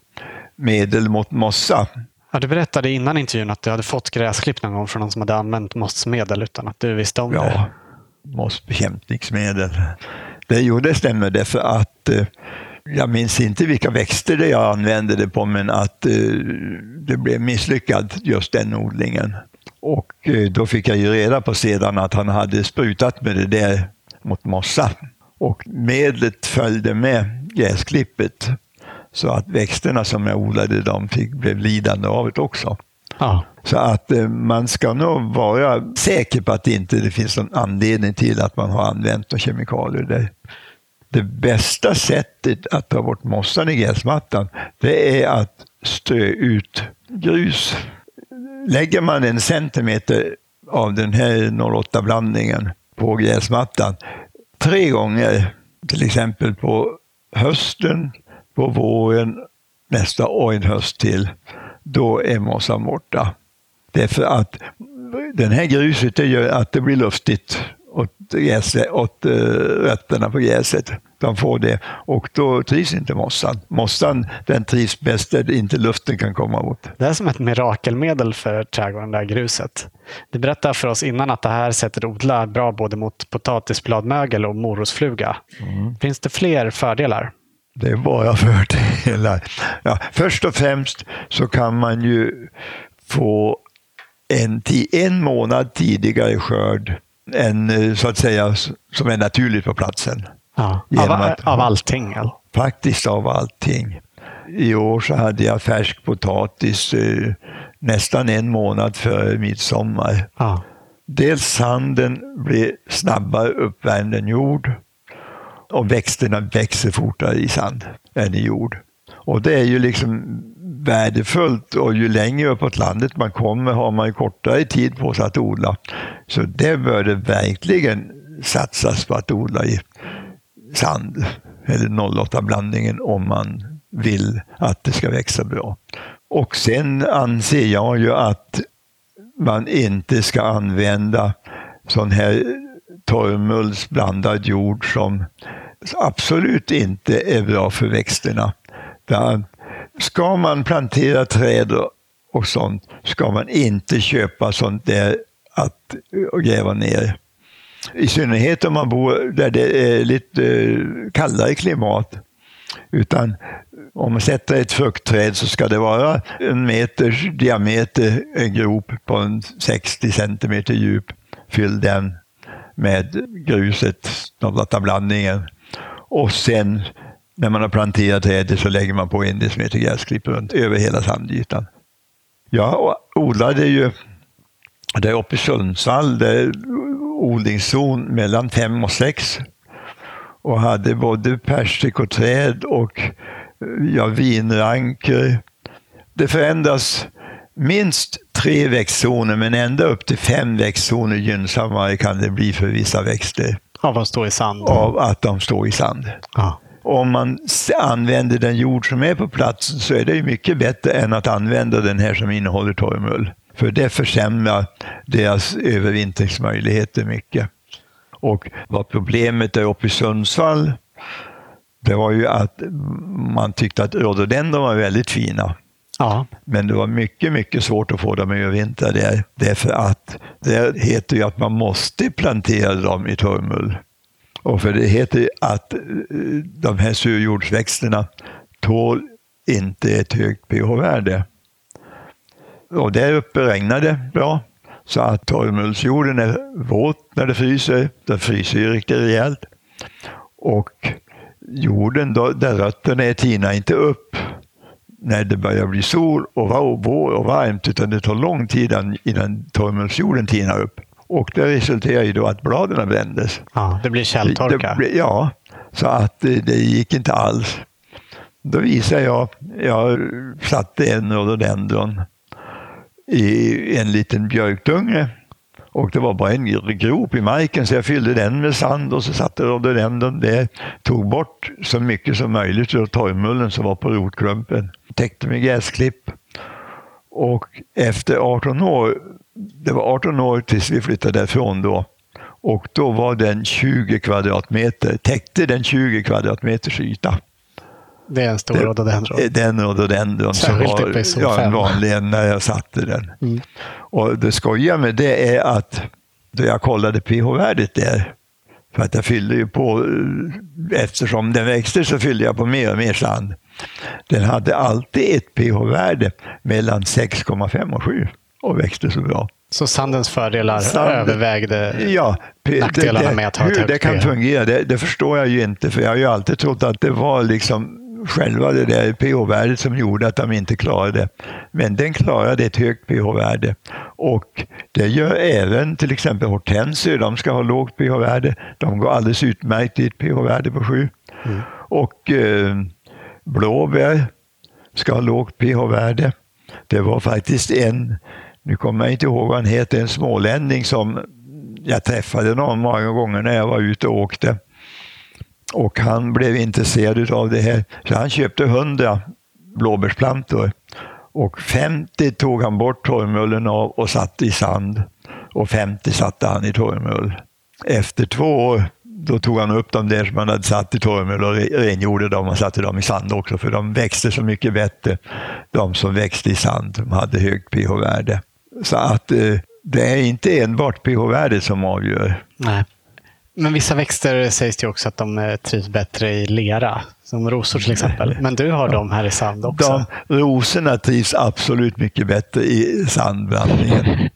medel mot mossa. Ja, du berättade innan intervjun att du hade fått gräsklipp någon gång från någon som hade använt mossmedel utan att du visste om ja, det. mossbekämpningsmedel. Det, jo, det stämmer därför att eh, jag minns inte vilka växter det jag använde det på, men att eh, det blev misslyckat just den odlingen. Och eh, då fick jag ju reda på sedan att han hade sprutat med det där mot mossa. Och medlet följde med gräsklippet. Så att växterna som jag odlade de fick, blev lidande av det också. Ja. Så att eh, man ska nog vara säker på att det inte finns någon anledning till att man har använt kemikalier. Det, det bästa sättet att ta bort mossan i gräsmattan, det är att strö ut grus. Lägger man en centimeter av den här 08-blandningen på gräsmattan tre gånger, till exempel på hösten, på våren, nästa och en höst till, då är mossan borta. Därför att den här gruset det gör att det blir luftigt åt, gräset, åt uh, rötterna på gräset. De får det och då trivs inte mossan. Mossan den trivs bäst där inte luften kan komma åt. Det är som ett mirakelmedel för trädgården, det här gruset. Du berättade för oss innan att det här sättet odla bra både mot potatisbladmögel och morotsfluga. Mm. Finns det fler fördelar? Det är bara [LAUGHS] fördelar. Ja, först och främst så kan man ju få en, en månad tidigare skörd än eh, så att säga som är naturligt på platsen. Ja, av, att, av allting? Eller? Faktiskt av allting. I år så hade jag färsk potatis eh, nästan en månad före midsommar. Ja. Dels sanden blir snabbare uppvärmd än jord och växterna växer fortare i sand än i jord. Och det är ju liksom värdefullt och ju längre uppåt landet man kommer har man ju kortare tid på sig att odla. Så det bör det verkligen satsas på att odla i sand eller 08-blandningen om man vill att det ska växa bra. Och sen anser jag ju att man inte ska använda sån här torvmullsblandad jord som absolut inte är bra för växterna. Ska man plantera träd och sånt ska man inte köpa sånt där att gräva ner. I synnerhet om man bor där det är lite eh, kallare klimat. Utan om man sätter ett fruktträd så ska det vara en meters diameter, en grop på en 60 centimeter djup. Fyll den med gruset, blandningen. Och sen när man har planterat trädet så lägger man på en decimeter gräsklipp runt över hela sandytan. Jag odlade ju där uppe i Sundsvall, där odlingszon mellan fem och sex och hade både persikoträd och ja, vinranker. Det förändras minst tre växtzoner men ända upp till fem växtzoner gynnsammare kan det bli för vissa växter. Av att stå i sand? Av att de står i sand. Ja. Om man använder den jord som är på plats så är det mycket bättre än att använda den här som innehåller torrmull. För det försämrar deras övervintringsmöjligheter mycket. Och vad problemet är uppe i Sundsvall, det var ju att man tyckte att rhododendron var väldigt fina. Ja. Men det var mycket, mycket svårt att få dem att övervintra där. Därför att det heter ju att man måste plantera dem i torrmull. Och för det heter att eh, de här surjordsväxterna tål inte ett högt pH-värde. Och där uppe regnar det bra. Så att torvmullsjorden är våt när det fryser. Den fryser ju riktigt rejält. Och jorden då, där rötterna är tinar inte upp. när det börjar bli sol och vår och varmt, utan det tar lång tid innan torvmullsjorden tinar upp. Och det resulterar ju då att bladen brändes. Ja, det blir källtorka. Det, ja, så att det, det gick inte alls. Då visade jag, jag satte en rhododendron i en liten björkdunge och det var bara en grop i marken så jag fyllde den med sand och så satte rhododendron där. Tog bort så mycket som möjligt av torvmullen som var på rotklumpen. Täckte med gräsklipp. Och efter 18 år, det var 18 år tills vi flyttade därifrån då. Och då var den 20 kvadratmeter, täckte den 20 kvadratmeters yta. Det är en stor rhododendron. Den rhododendron som var ja, en vanlig när jag satte den. Mm. Och det skojiga med det är att då jag kollade pH-värdet där, för att jag fyllde ju på, eftersom den växte så fyllde jag på mer och mer sand. Den hade alltid ett pH-värde mellan 6,5 och 7 och växte så bra. Så sandens fördelar Sand, övervägde ja, nackdelarna det, det, med att ha ett högt Hur det kan fungera, det, det, förstår jag ju inte, för jag har ju alltid trott att det var liksom själva det där pH-värdet som gjorde att de inte klarade. Men den klarade ett högt pH-värde. Och det gör även till exempel hortensier, de ska ha lågt pH-värde. De går alldeles utmärkt i ett pH-värde på 7. Mm. Och eh, blåbär ska ha lågt pH-värde. Det var faktiskt en, nu kommer jag inte ihåg vad han heter, en smålänning som jag träffade någon många gånger när jag var ute och åkte. Och han blev intresserad av det här, så han köpte 100 blåbärsplantor. Och 50 tog han bort torrmullen av och satte i sand. Och 50 satte han i torrmull. Efter två år då tog han upp dem där som han hade satt i torvmull och rengjorde dem och satte dem i sand också, för de växte så mycket bättre, de som växte i sand. De hade högt pH-värde. Så att eh, det är inte enbart pH-värdet som avgör. Nej. Men vissa växter sägs det också att de eh, trivs bättre i lera, som rosor till exempel. Men du har ja. dem här i sand också. De, rosorna trivs absolut mycket bättre i sandblandningen.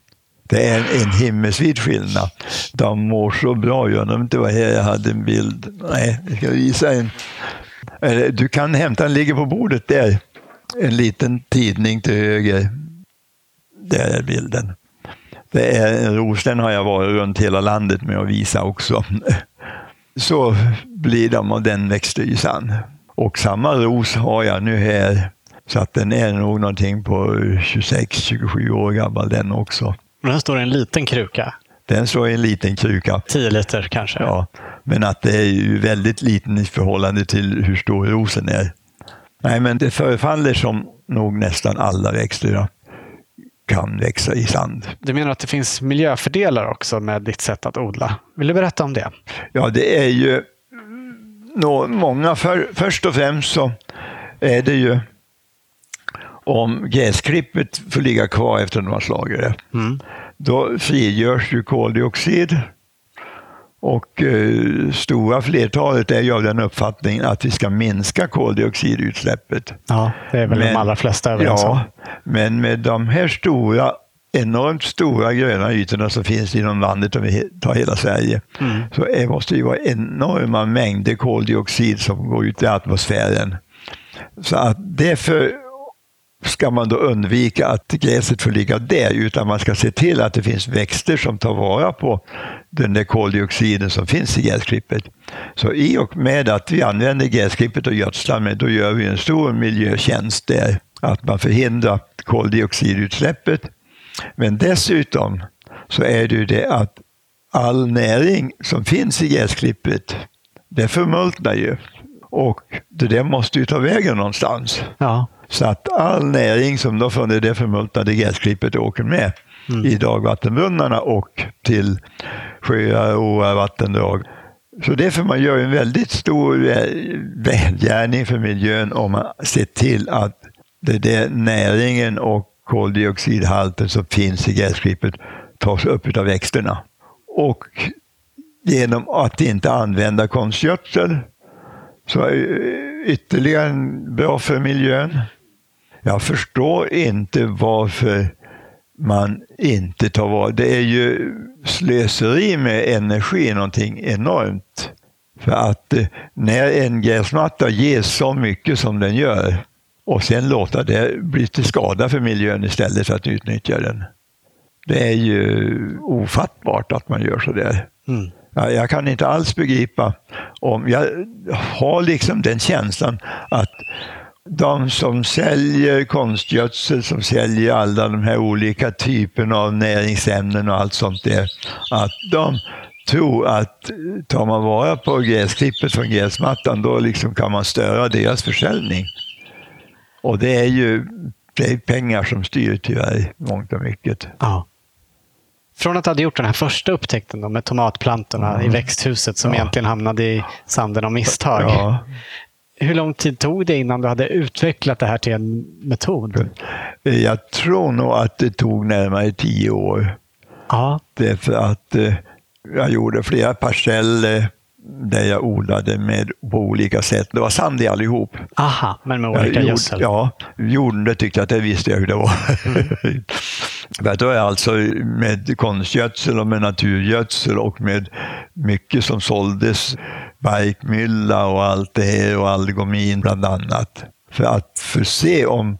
Det är en, en himmelsvid skillnad. De mår så bra. Jag undrar inte var här jag hade en bild. Nej, jag ska visa en. Du kan hämta, den ligger på bordet där. En liten tidning till höger. Där är bilden. Det är en ros, den har jag varit runt hela landet med att visa också. [LAUGHS] Så blir de av den växtlysan. Och samma ros har jag nu här. Så att den är nog någonting på 26-27 år gammal den också. Men den står i en liten kruka? Den står i en liten kruka. 10 liter kanske? Ja, men att det är ju väldigt liten i förhållande till hur stor rosen är. Nej, men det förefaller som nog nästan alla växter kan växa i sand. Du menar att det finns miljöfördelar också med ditt sätt att odla? Vill du berätta om det? Ja, det är ju nå, många. För, först och främst så är det ju om gräsklippet får ligga kvar efter att de har slagit det. Mm. Då frigörs ju koldioxid och eh, stora flertalet är ju av den uppfattningen att vi ska minska koldioxidutsläppet. Ja, det är väl men, de allra flesta överens. Ja, men med de här stora, enormt stora gröna ytorna som finns inom landet, om vi tar hela Sverige, mm. så är, måste det vara enorma mängder koldioxid som går ut i atmosfären. Så att därför ska man då undvika att gräset får ligga där, utan man ska se till att det finns växter som tar vara på den där koldioxiden som finns i gräsklippet. Så i och med att vi använder gräsklippet och gödslar med, då gör vi en stor miljötjänst där. Att man förhindrar koldioxidutsläppet. Men dessutom så är det ju det att all näring som finns i gräsklippet, det förmultnar ju. Och det där måste ju ta vägen någonstans. Ja. Så att all näring som då från det förmultnade gräsklippet åker med mm. i dagvattenbrunnarna och till sjöar, åar, vattendrag. Så därför man gör en väldigt stor välgärning för miljön om man ser till att det där näringen och koldioxidhalten som finns i gräsklippet tas upp av växterna. Och genom att inte använda konstgödsel så är ytterligare bra för miljön. Jag förstår inte varför man inte tar vara Det är ju slöseri med energi, någonting enormt. För att eh, när en gräsmatta ger så mycket som den gör, och sen låta det bli till skada för miljön istället för att utnyttja den. Det är ju ofattbart att man gör så där. Mm. Jag kan inte alls begripa om, jag har liksom den känslan att de som säljer konstgödsel, som säljer alla de här olika typerna av näringsämnen och allt sånt där, att de tror att tar man vara på gräsklippet från gräsmattan, då liksom kan man störa deras försäljning. Och det är ju det är pengar som styr tyvärr, mångt och mycket. Ja. Från att hade gjort den här första upptäckten då, med tomatplantorna mm. i växthuset som ja. egentligen hamnade i sanden av misstag. Ja. Hur lång tid tog det innan du hade utvecklat det här till en metod? Jag tror nog att det tog närmare tio år. Ja. Därför att eh, jag gjorde flera parceller där jag odlade med, på olika sätt. Det var sand i allihop. Aha, men med olika jag gödsel? Ja, jorden det tyckte jag att det visste jag hur det var. Mm. [LAUGHS] då är alltså med konstgödsel och med naturgödsel och med mycket som såldes, barkmylla och allt det här och algomin bland annat. För att förse om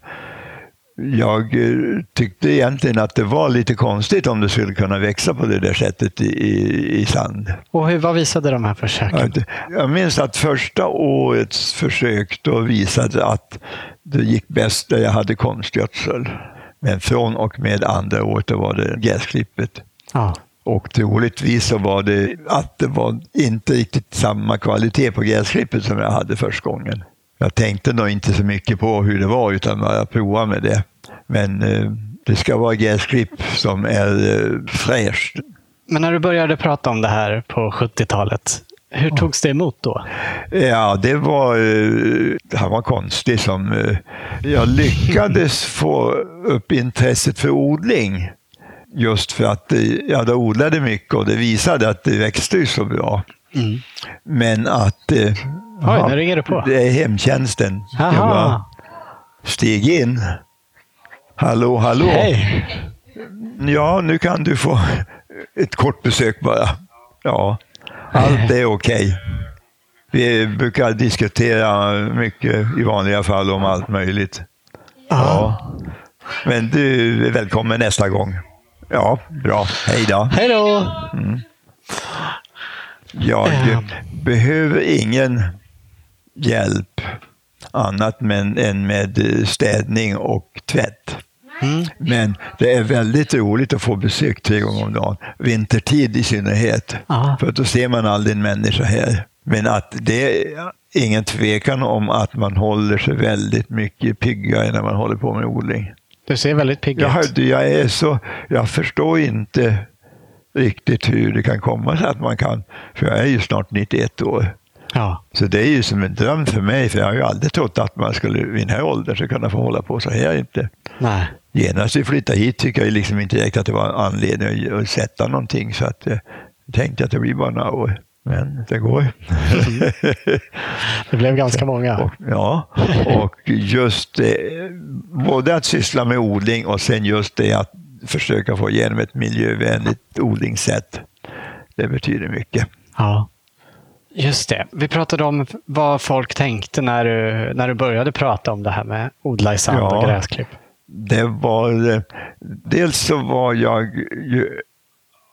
jag eh, tyckte egentligen att det var lite konstigt om det skulle kunna växa på det där sättet i, i, i sand. Och hur, vad visade de här försöken? Jag minns att första årets försök då visade att det gick bäst där jag hade konstgödsel. Men från och med andra året var det gräsklippet. Ja. Och troligtvis så var det att det var inte riktigt samma kvalitet på gräsklippet som jag hade första gången. Jag tänkte nog inte så mycket på hur det var utan bara prova med det. Men eh, det ska vara gräsklipp som är eh, fräscht. Men när du började prata om det här på 70-talet, hur ja. togs det emot då? Ja, det var, eh, han var konstig som, eh, jag lyckades få upp intresset för odling. Just för att eh, jag odlade mycket och det visade att det växte så bra. Mm. Men att eh, Oj, nu ringer det på. Det är hemtjänsten. Aha. Steg in. Hallå, hallå. Hej. Ja, nu kan du få ett kort besök bara. Ja, allt är okej. Okay. Vi brukar diskutera mycket i vanliga fall om allt möjligt. Ja. Men du är välkommen nästa gång. Ja, bra. Hej då. Hej då. Mm. Jag um. behöver ingen hjälp annat men, än med städning och tvätt. Mm. Men det är väldigt roligt att få besök tre gånger om dagen, vintertid i synnerhet. Aha. För då ser man aldrig en människa här. Men att det är ingen tvekan om att man håller sig väldigt mycket piggare när man håller på med odling. Du ser väldigt pigg ut. Jag, jag, är så, jag förstår inte riktigt hur det kan komma sig att man kan, för jag är ju snart 91 år. Ja. Så det är ju som en dröm för mig, för jag har ju aldrig trott att man skulle vid den här åldern ska kunna få hålla på så här inte. Nej. Genast vi flyttade hit tycker jag liksom inte direkt att det var anledning att sätta någonting, så att jag tänkte att det blir bara några år. Men det går. det blev ganska många. Och, ja, och just det, både att syssla med odling och sen just det att försöka få igenom ett miljövänligt odlingssätt. Det betyder mycket. Ja. Just det. Vi pratade om vad folk tänkte när du, när du började prata om det här med odla i sand ja, och gräsklipp. Det var, dels så var jag ju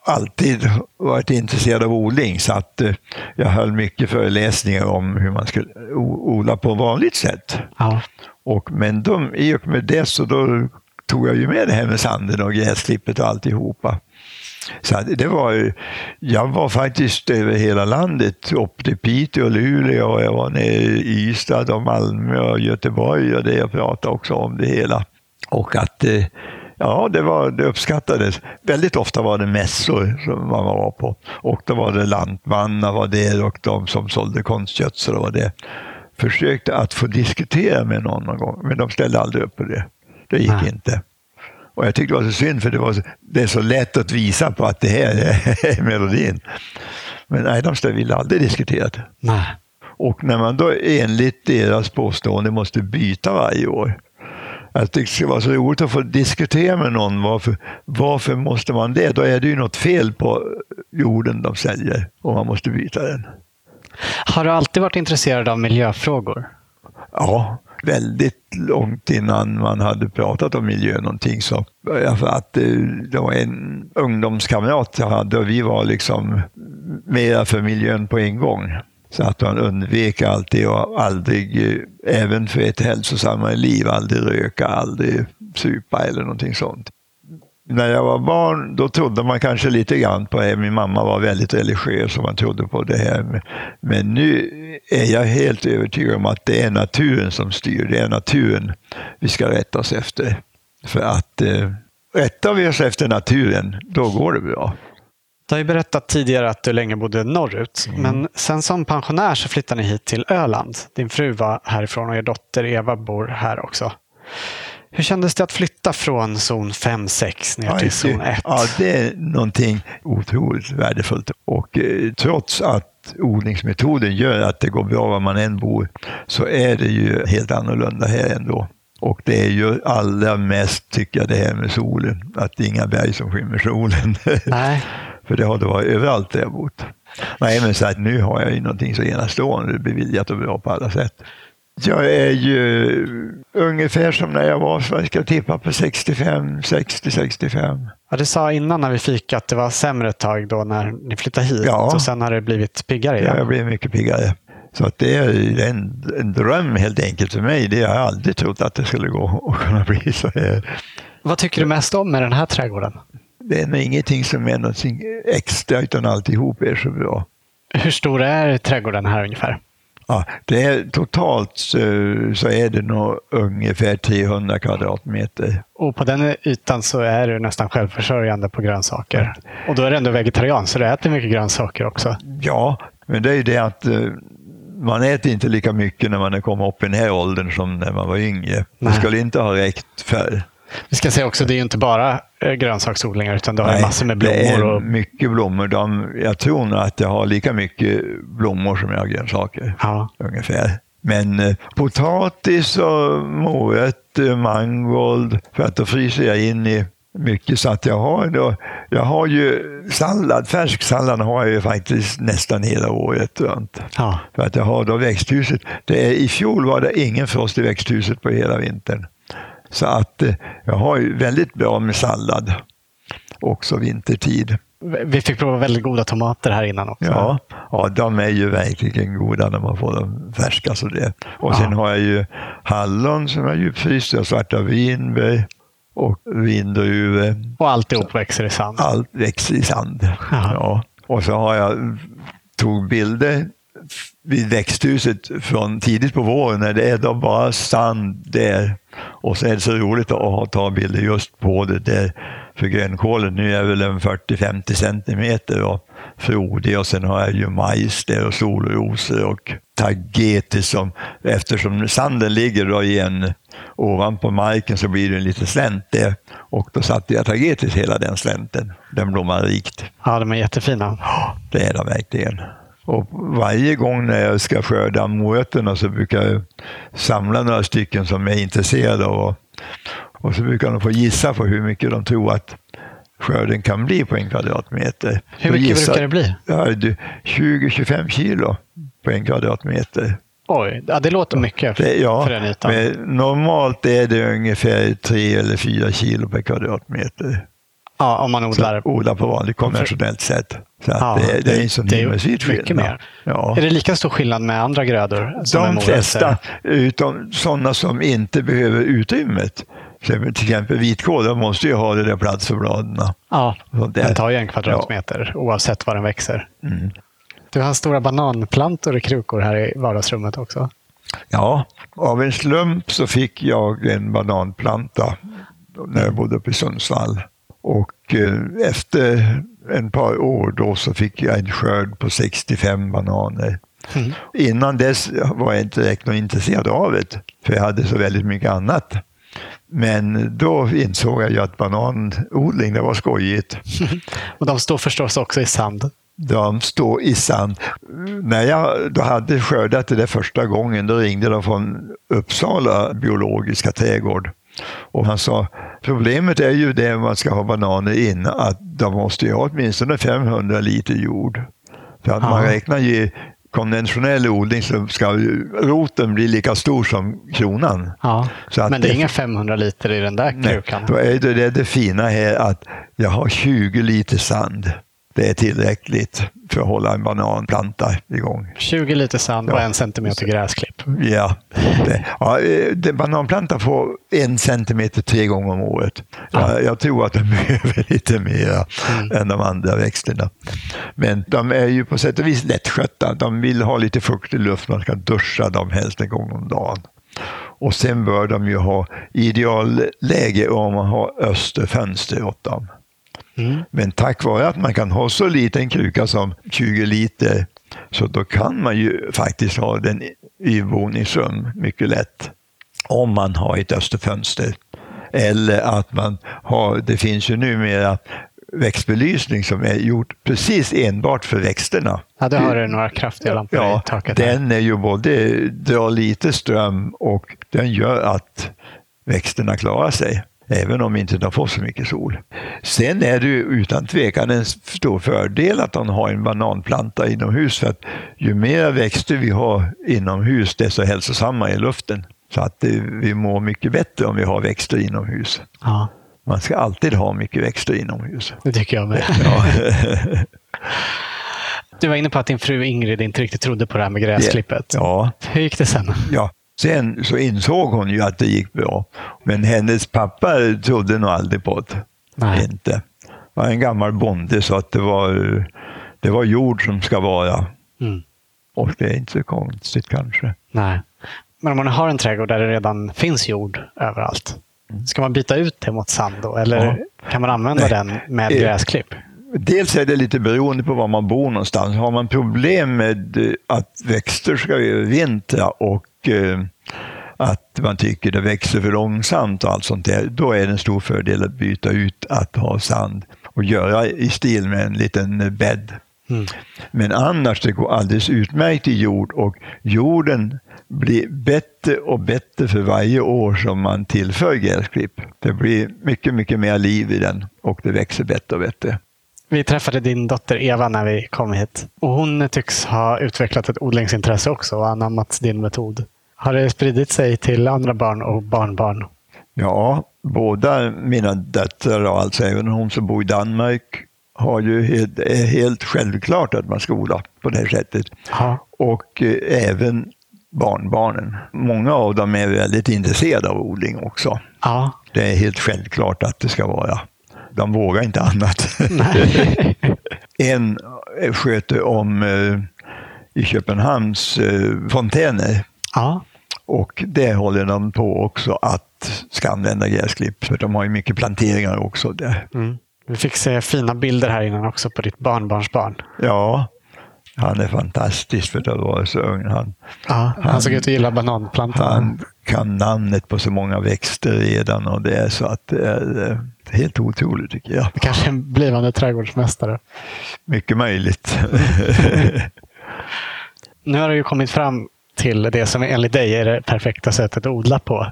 alltid varit intresserad av odling så att eh, jag höll mycket föreläsningar om hur man skulle odla på vanligt sätt. Ja. Och, men de, i och med det så då tog jag ju med det här med sanden och gräsklippet och alltihopa. Så det var, jag var faktiskt över hela landet, upp till Piteå, och Luleå, och jag var nere i Ystad och Malmö och Göteborg och det jag pratade också om det hela. Och att eh, ja, det, var, det uppskattades. Väldigt ofta var det mässor som man var på. Och då var det lantmannar var det och de som sålde konstgödsel var det. Försökte att få diskutera med någon någon gång, men de ställde aldrig upp på det. Det gick Nej. inte. Och jag tyckte det var så synd, för det, var så, det är så lätt att visa på att det här är [LAUGHS] melodin. Men nej, de ville aldrig diskutera det. Nej. Och när man då enligt deras påstående måste byta varje år. Jag tyckte det vara så roligt att få diskutera med någon varför, varför måste man det? Då är det ju något fel på jorden de säljer och man måste byta den. Har du alltid varit intresserad av miljöfrågor? Ja, väldigt långt innan man hade pratat om miljö någonting. Så, för att eh, det var en ungdomskamrat jag hade och vi var liksom mera för miljön på en gång. Så att man undvek alltid och aldrig, eh, även för ett hälsosammare liv, aldrig röka, aldrig supa eller någonting sånt när jag var barn, då trodde man kanske lite grann på det. Min mamma var väldigt religiös och man trodde på det här. Men nu är jag helt övertygad om att det är naturen som styr. Det är naturen vi ska rätta oss efter. För att eh, rättar vi oss efter naturen, då går det bra. Du har ju berättat tidigare att du länge bodde norrut, mm. men sen som pensionär så flyttade ni hit till Öland. Din fru var härifrån och er dotter Eva bor här också. Hur kändes det att flytta från zon 5-6 ner till zon 1? Ja, det är någonting otroligt värdefullt. Och eh, trots att odlingsmetoden gör att det går bra var man än bor, så är det ju helt annorlunda här ändå. Och det är ju allra mest, tycker jag, det här med solen. Att det är inga berg som skymmer solen. [LAUGHS] Nej. För det har det varit överallt där jag bott. Nej, men så att nu har jag ju någonting så enastående beviljat och bra på alla sätt. Jag är ju ungefär som när jag var, så jag ska tippa på 65, 60, 65. Ja, du sa innan när vi fick att det var sämre ett tag då när ni flyttade hit ja. och sen har det blivit piggare igen. Ja, jag blev mycket piggare. Så att det är en, en dröm helt enkelt för mig. Det har jag aldrig trott att det skulle gå att kunna bli så här. Vad tycker du mest om med den här trädgården? Det är nog ingenting som är något extra utan alltihop är så bra. Hur stor är trädgården här ungefär? Ja, det är, totalt så, så är det nog ungefär 300 kvadratmeter. Och på den ytan så är du nästan självförsörjande på grönsaker. Och då är du ändå vegetarian, så du äter mycket grönsaker också. Ja, men det är ju det att eh, man äter inte lika mycket när man kommer upp i den här åldern som när man var yngre. Nej. Det skulle inte ha räckt förr. Vi ska säga också, det är ju inte bara eh, grönsaksodlingar utan du har Nej, massor med blommor. Det är och... mycket blommor. De, jag tror nog att jag har lika mycket blommor som jag har grönsaker. Ja. Ungefär. Men eh, potatis och morötter, mangold, för att då fryser jag in i mycket så att jag har då, jag har ju sallad, färsk sallad har jag ju faktiskt nästan hela året runt. Ja. För att jag har då växthuset. Det är, I fjol var det ingen frost i växthuset på hela vintern. Så att eh, jag har ju väldigt bra med sallad också vintertid. Vi fick prova väldigt goda tomater här innan också. Ja, ja de är ju verkligen goda när man får dem färska. Så det. Och ja. sen har jag ju hallon som är djupfrysta och svarta vinbär och vindruvor. Och alltihop växer i sand? Allt växer i sand. Ja. Och så har jag tog bilder vid växthuset från tidigt på våren när det är då bara sand där. Och så är det så roligt att ta bilder just på det där. För grönkålen nu är väl en 40-50 centimeter och frodig och sen har jag ju majs där och solrosor och tagetes som eftersom sanden ligger då igen ovanpå marken så blir det en liten slänt där och då satte jag tagetes hela den slänten. Den blommar rikt. Ja, de är jättefina. Ja, det är de verkligen. Och varje gång när jag ska skörda morötterna så brukar jag samla några stycken som är intresserade av och så brukar de få gissa på hur mycket de tror att skörden kan bli på en kvadratmeter. Hur mycket gissar, brukar det bli? Ja, 20-25 kilo på en kvadratmeter. Oj, ja, det låter mycket det, ja, för den ytan. Normalt är det ungefär 3 eller 4 kilo per kvadratmeter. Ja, om man odlar, så, odlar på vanligt konventionellt sätt. Så ja, det, det, är en sån himmelsvid skillnad. Ja. Är det lika stor skillnad med andra grödor? De flesta, utom sådana som inte behöver utrymmet. Till exempel vitkål, de måste ju ha det där plats för bladen. Ja, den tar ju en kvadratmeter ja. oavsett var den växer. Mm. Du har stora bananplantor i krukor här i vardagsrummet också. Ja, av en slump så fick jag en bananplanta när jag bodde uppe i Sundsvall. Och eh, efter en par år då så fick jag en skörd på 65 bananer. Mm. Innan dess var jag inte direkt intresserad av det, för jag hade så väldigt mycket annat. Men då insåg jag ju att bananodling, det var skojigt. [LAUGHS] Och de står förstås också i sand? De står i sand. När jag då hade skördat det där första gången, då ringde de från Uppsala biologiska trädgård. Och han sa, problemet är ju det man ska ha bananer in, att de måste ju ha åtminstone 500 liter jord. För att man räknar ju konventionell odling så ska roten bli lika stor som kronan. Ja. Men det är inga 500 liter i den där Nej, krukan? då är det, det fina här att jag har 20 liter sand. Det är tillräckligt för att hålla en bananplanta igång. 20 liter sand och Ja. en centimeter gräsklipp. Ja, det, ja det, bananplanta får en centimeter tre gånger om året. Ja. Jag, jag tror att de [LAUGHS] behöver lite mer Mm. än de andra växterna. Men de är ju på sätt och vis lättskötta. De vill ha lite fuktig luft. Man ska duscha dem helst en gång om dagen. Och sen bör de ju ha idealläge om man har österfönster åt dem. Mm. Men tack vare att man kan ha så liten kruka som 20 liter så då kan man ju faktiskt ha den i våningsrum mycket lätt. Om man har ett österfönster. Eller att man har, det finns ju numera växtbelysning som är gjort precis enbart för växterna. Ja, då har du några kraftiga lampor Ja, i taket. här. den är ju både drar lite ström och den gör att växterna klarar sig. Även om inte de får så mycket sol. Sen är det ju utan tvekan en stor fördel att de har en bananplanta inomhus. För att ju mer växter vi har inomhus, desto hälsosammare är luften. Så att det, vi mår mycket bättre om vi har växter inomhus. Ja, Man ska alltid ha mycket växter inomhus. det tycker jag med. Ja. [LAUGHS] Du var inne på att din fru Ingrid inte riktigt trodde på det här med gräsklippet. ja. Hur gick det sen? Ja, sen så insåg hon ju att det gick bra. Men hennes pappa trodde nog aldrig på det. Nej. Inte. Var en gammal bonde så att det var, det var jord som ska vara. Mm. Och det är inte så konstigt kanske. Nej. Men om man har en trädgård där det redan finns jord överallt, ska man byta ut det mot sand då? Eller Ja. kan man använda den med Eh, gräsklipp? Dels är det lite beroende på var man bor någonstans. Har man problem med eh, att växter ska övervintra och att man tycker det växer för långsamt och allt sånt där, då är det en stor fördel att byta ut att ha sand och göra i stil med en liten eh, bädd. Mm. Men annars, det går alldeles utmärkt i jord och jorden blir bättre och bättre för varje år som man tillför gräsklipp. Det blir mycket, mycket mer liv i den och det växer bättre och bättre. Vi träffade din dotter Eva när vi kom hit. Och hon tycks ha utvecklat ett odlingsintresse också och anammat din metod. Har det spridit sig till andra barn och barnbarn? Ja, båda mina döttrar, alltså även hon som bor i Danmark, har ju helt, är helt självklart att man ska odla på det här sättet. Ja. Och eh, även barnbarnen. Många av dem är väldigt intresserade av odling också. Ja. Det är helt självklart att det ska vara. De vågar inte annat. [LAUGHS] En eh, sköter om eh, i Köpenhamns eh, fontäner. ja. Och det håller de på också att ska använda gräsklipp. För de har ju mycket planteringar också där. Mm. Vi fick se fina bilder här innan också på ditt barnbarnsbarn. Ja, han är fantastisk för att vara så ung. Han, Ja, han såg ut att gilla bananplantan. han kan namnet på så många växter redan och det är så att det är eh, helt otroligt tycker jag. Kanske en blivande trädgårdsmästare. Mycket möjligt. [LAUGHS] Nu har du ju kommit fram till det som enligt dig är det perfekta sättet att odla på.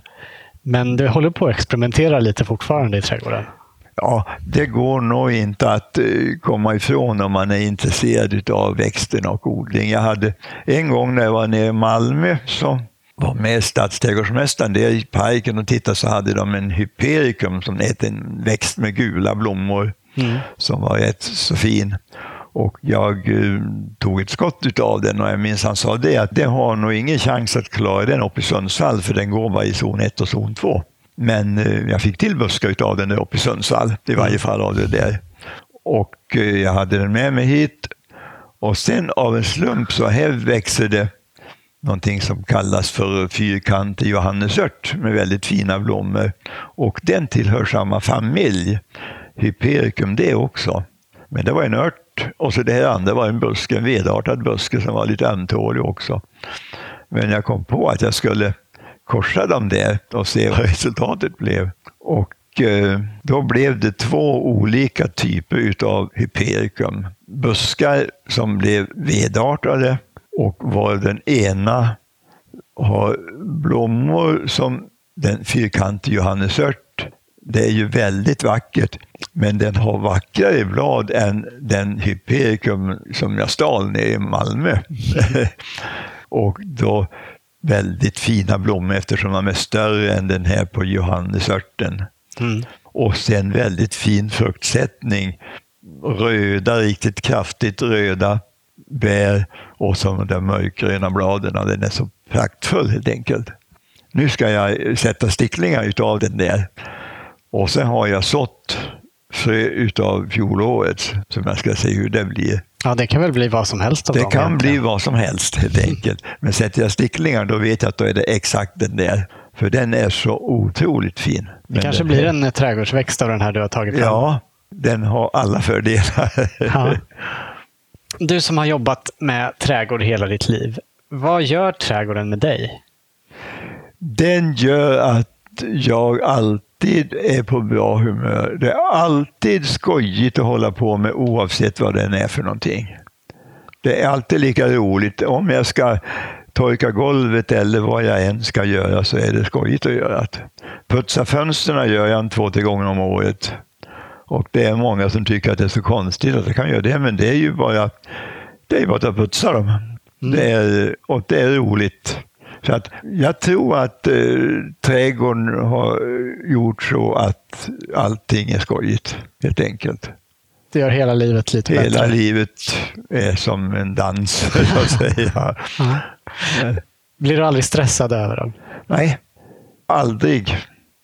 Men du håller på att experimentera lite fortfarande i trädgården. Ja, det går nog inte att eh, komma ifrån om man är intresserad av växterna och odling. Jag hade en gång när jag var nere i Malmö så var med stadsträdgårdsmästaren där i parken och tittade så hade de en hypericum som är en växt med gula blommor som var rätt så fin. Och jag eh, tog ett skott utav den och jag minns han sa det att det har nog ingen chans att klara den uppe i Sundsvall för den går bara i zon 1 och zon 2. Men eh, jag fick till buskar utav den uppe i Sundsvall, i varje fall av det där. Och eh, jag hade den med mig hit. Och sen av en slump så här växer det någonting som kallas för fyrkantig johannesört med väldigt fina blommor. Och den tillhör samma familj, Hypericum det också. Men det var en ört och så det här andra var en buske, en vedartad buske som var lite ömtålig också. Men jag kom på att jag skulle korsa dem där och se vad [LAUGHS] resultatet blev. Och eh, då blev det två olika typer utav hypericum. Buskar som blev vedartade och var den ena har blommor som den fyrkantiga johannesört det är ju väldigt vackert, men den har vackrare blad än den hypericum som jag stal nere i Malmö. [LAUGHS] och då väldigt fina blommor eftersom de är större än den här på Johannesörten. Mm. Och sen väldigt fin fruktsättning. Röda, riktigt kraftigt röda bär och så de mörkgröna bladen. Den är så praktfull helt enkelt. Nu ska jag sätta sticklingar utav den där. Och sen har jag sått frö utav fjolåret som jag ska se hur det blir. Ja, det kan väl bli vad som helst? det kan bli vad som helst helt [LAUGHS] enkelt. Men sätter jag sticklingar då vet jag att då är det exakt den där. För den är så otroligt fin. Det kanske blir en trädgårdsväxt av den här du har tagit fram? Ja, den har alla fördelar. [LAUGHS] Ja. Du som har jobbat med trädgård hela ditt liv, vad gör trädgården med dig? Den gör att jag alltid är på bra humör. Det är alltid skojigt att hålla på med oavsett vad den är för någonting. Det är alltid lika roligt. Om jag ska torka golvet eller vad jag än ska göra så är det skojigt att göra det. Putsa fönstren gör jag en två, tre gånger om året. Och det är många som tycker att det är så konstigt att jag kan göra det, men det är ju bara, det är bara att putsa dem. Mm. Det är, och det är roligt. Så att jag tror att eh, trädgården har gjort så att allting är skojigt, helt enkelt. Det gör hela livet lite hela bättre. Hela livet är som en dans, [LAUGHS] så att säga. Blir du aldrig stressad över dem? Nej, aldrig.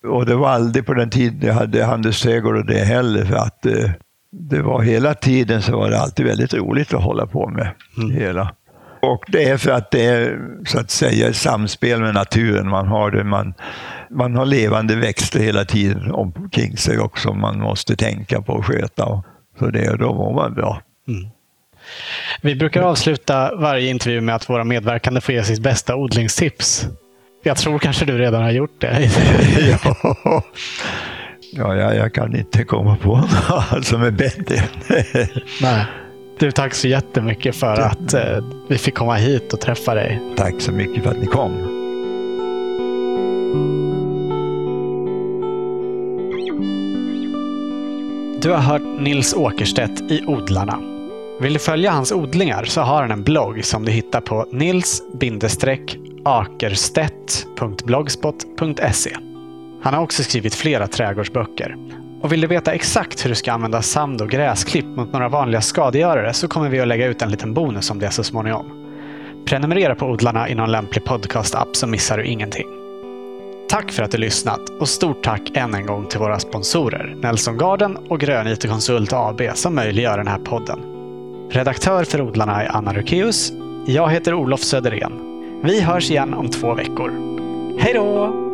Och det var aldrig på den tiden jag hade handelsträdgård och det heller. För att eh, det var hela tiden så var det alltid väldigt roligt att hålla på med. Mm. hela. Och det är för att det är så att säga samspel med naturen. Man har, det, man, man har levande växter hela tiden omkring sig också. Man måste tänka på och sköta. Så det, då mår man bra. Mm. Vi brukar avsluta varje intervju med att våra medverkande får ge sitt bästa odlingstips. Jag tror kanske du redan har gjort det. [LAUGHS] ja, ja jag, jag, kan inte komma på [LAUGHS] något som är bättre. Nej. Du, tack så jättemycket för att eh, vi fick komma hit och träffa dig. Tack så mycket för att ni kom. Du har hört Nils Åkerstedt i Odlarna. Vill du följa hans odlingar så har han en blogg som du hittar på nils-akerstedt.blogspot.se. Han har också skrivit flera trädgårdsböcker. Och vill du veta exakt hur du ska använda sand och gräsklipp mot några vanliga skadegörare så kommer vi att lägga ut en liten bonus om det så småningom. Prenumerera på Odlarna i någon lämplig podcast-app så missar du ingenting. Tack för att du lyssnat och stort tack än en gång till våra sponsorer Nelson Garden och Grön IT Konsult AB som möjliggör den här podden. Redaktör för Odlarna är Anna Rukeus. Jag heter Olof Söderén. Vi hörs igen om två veckor. Hej då!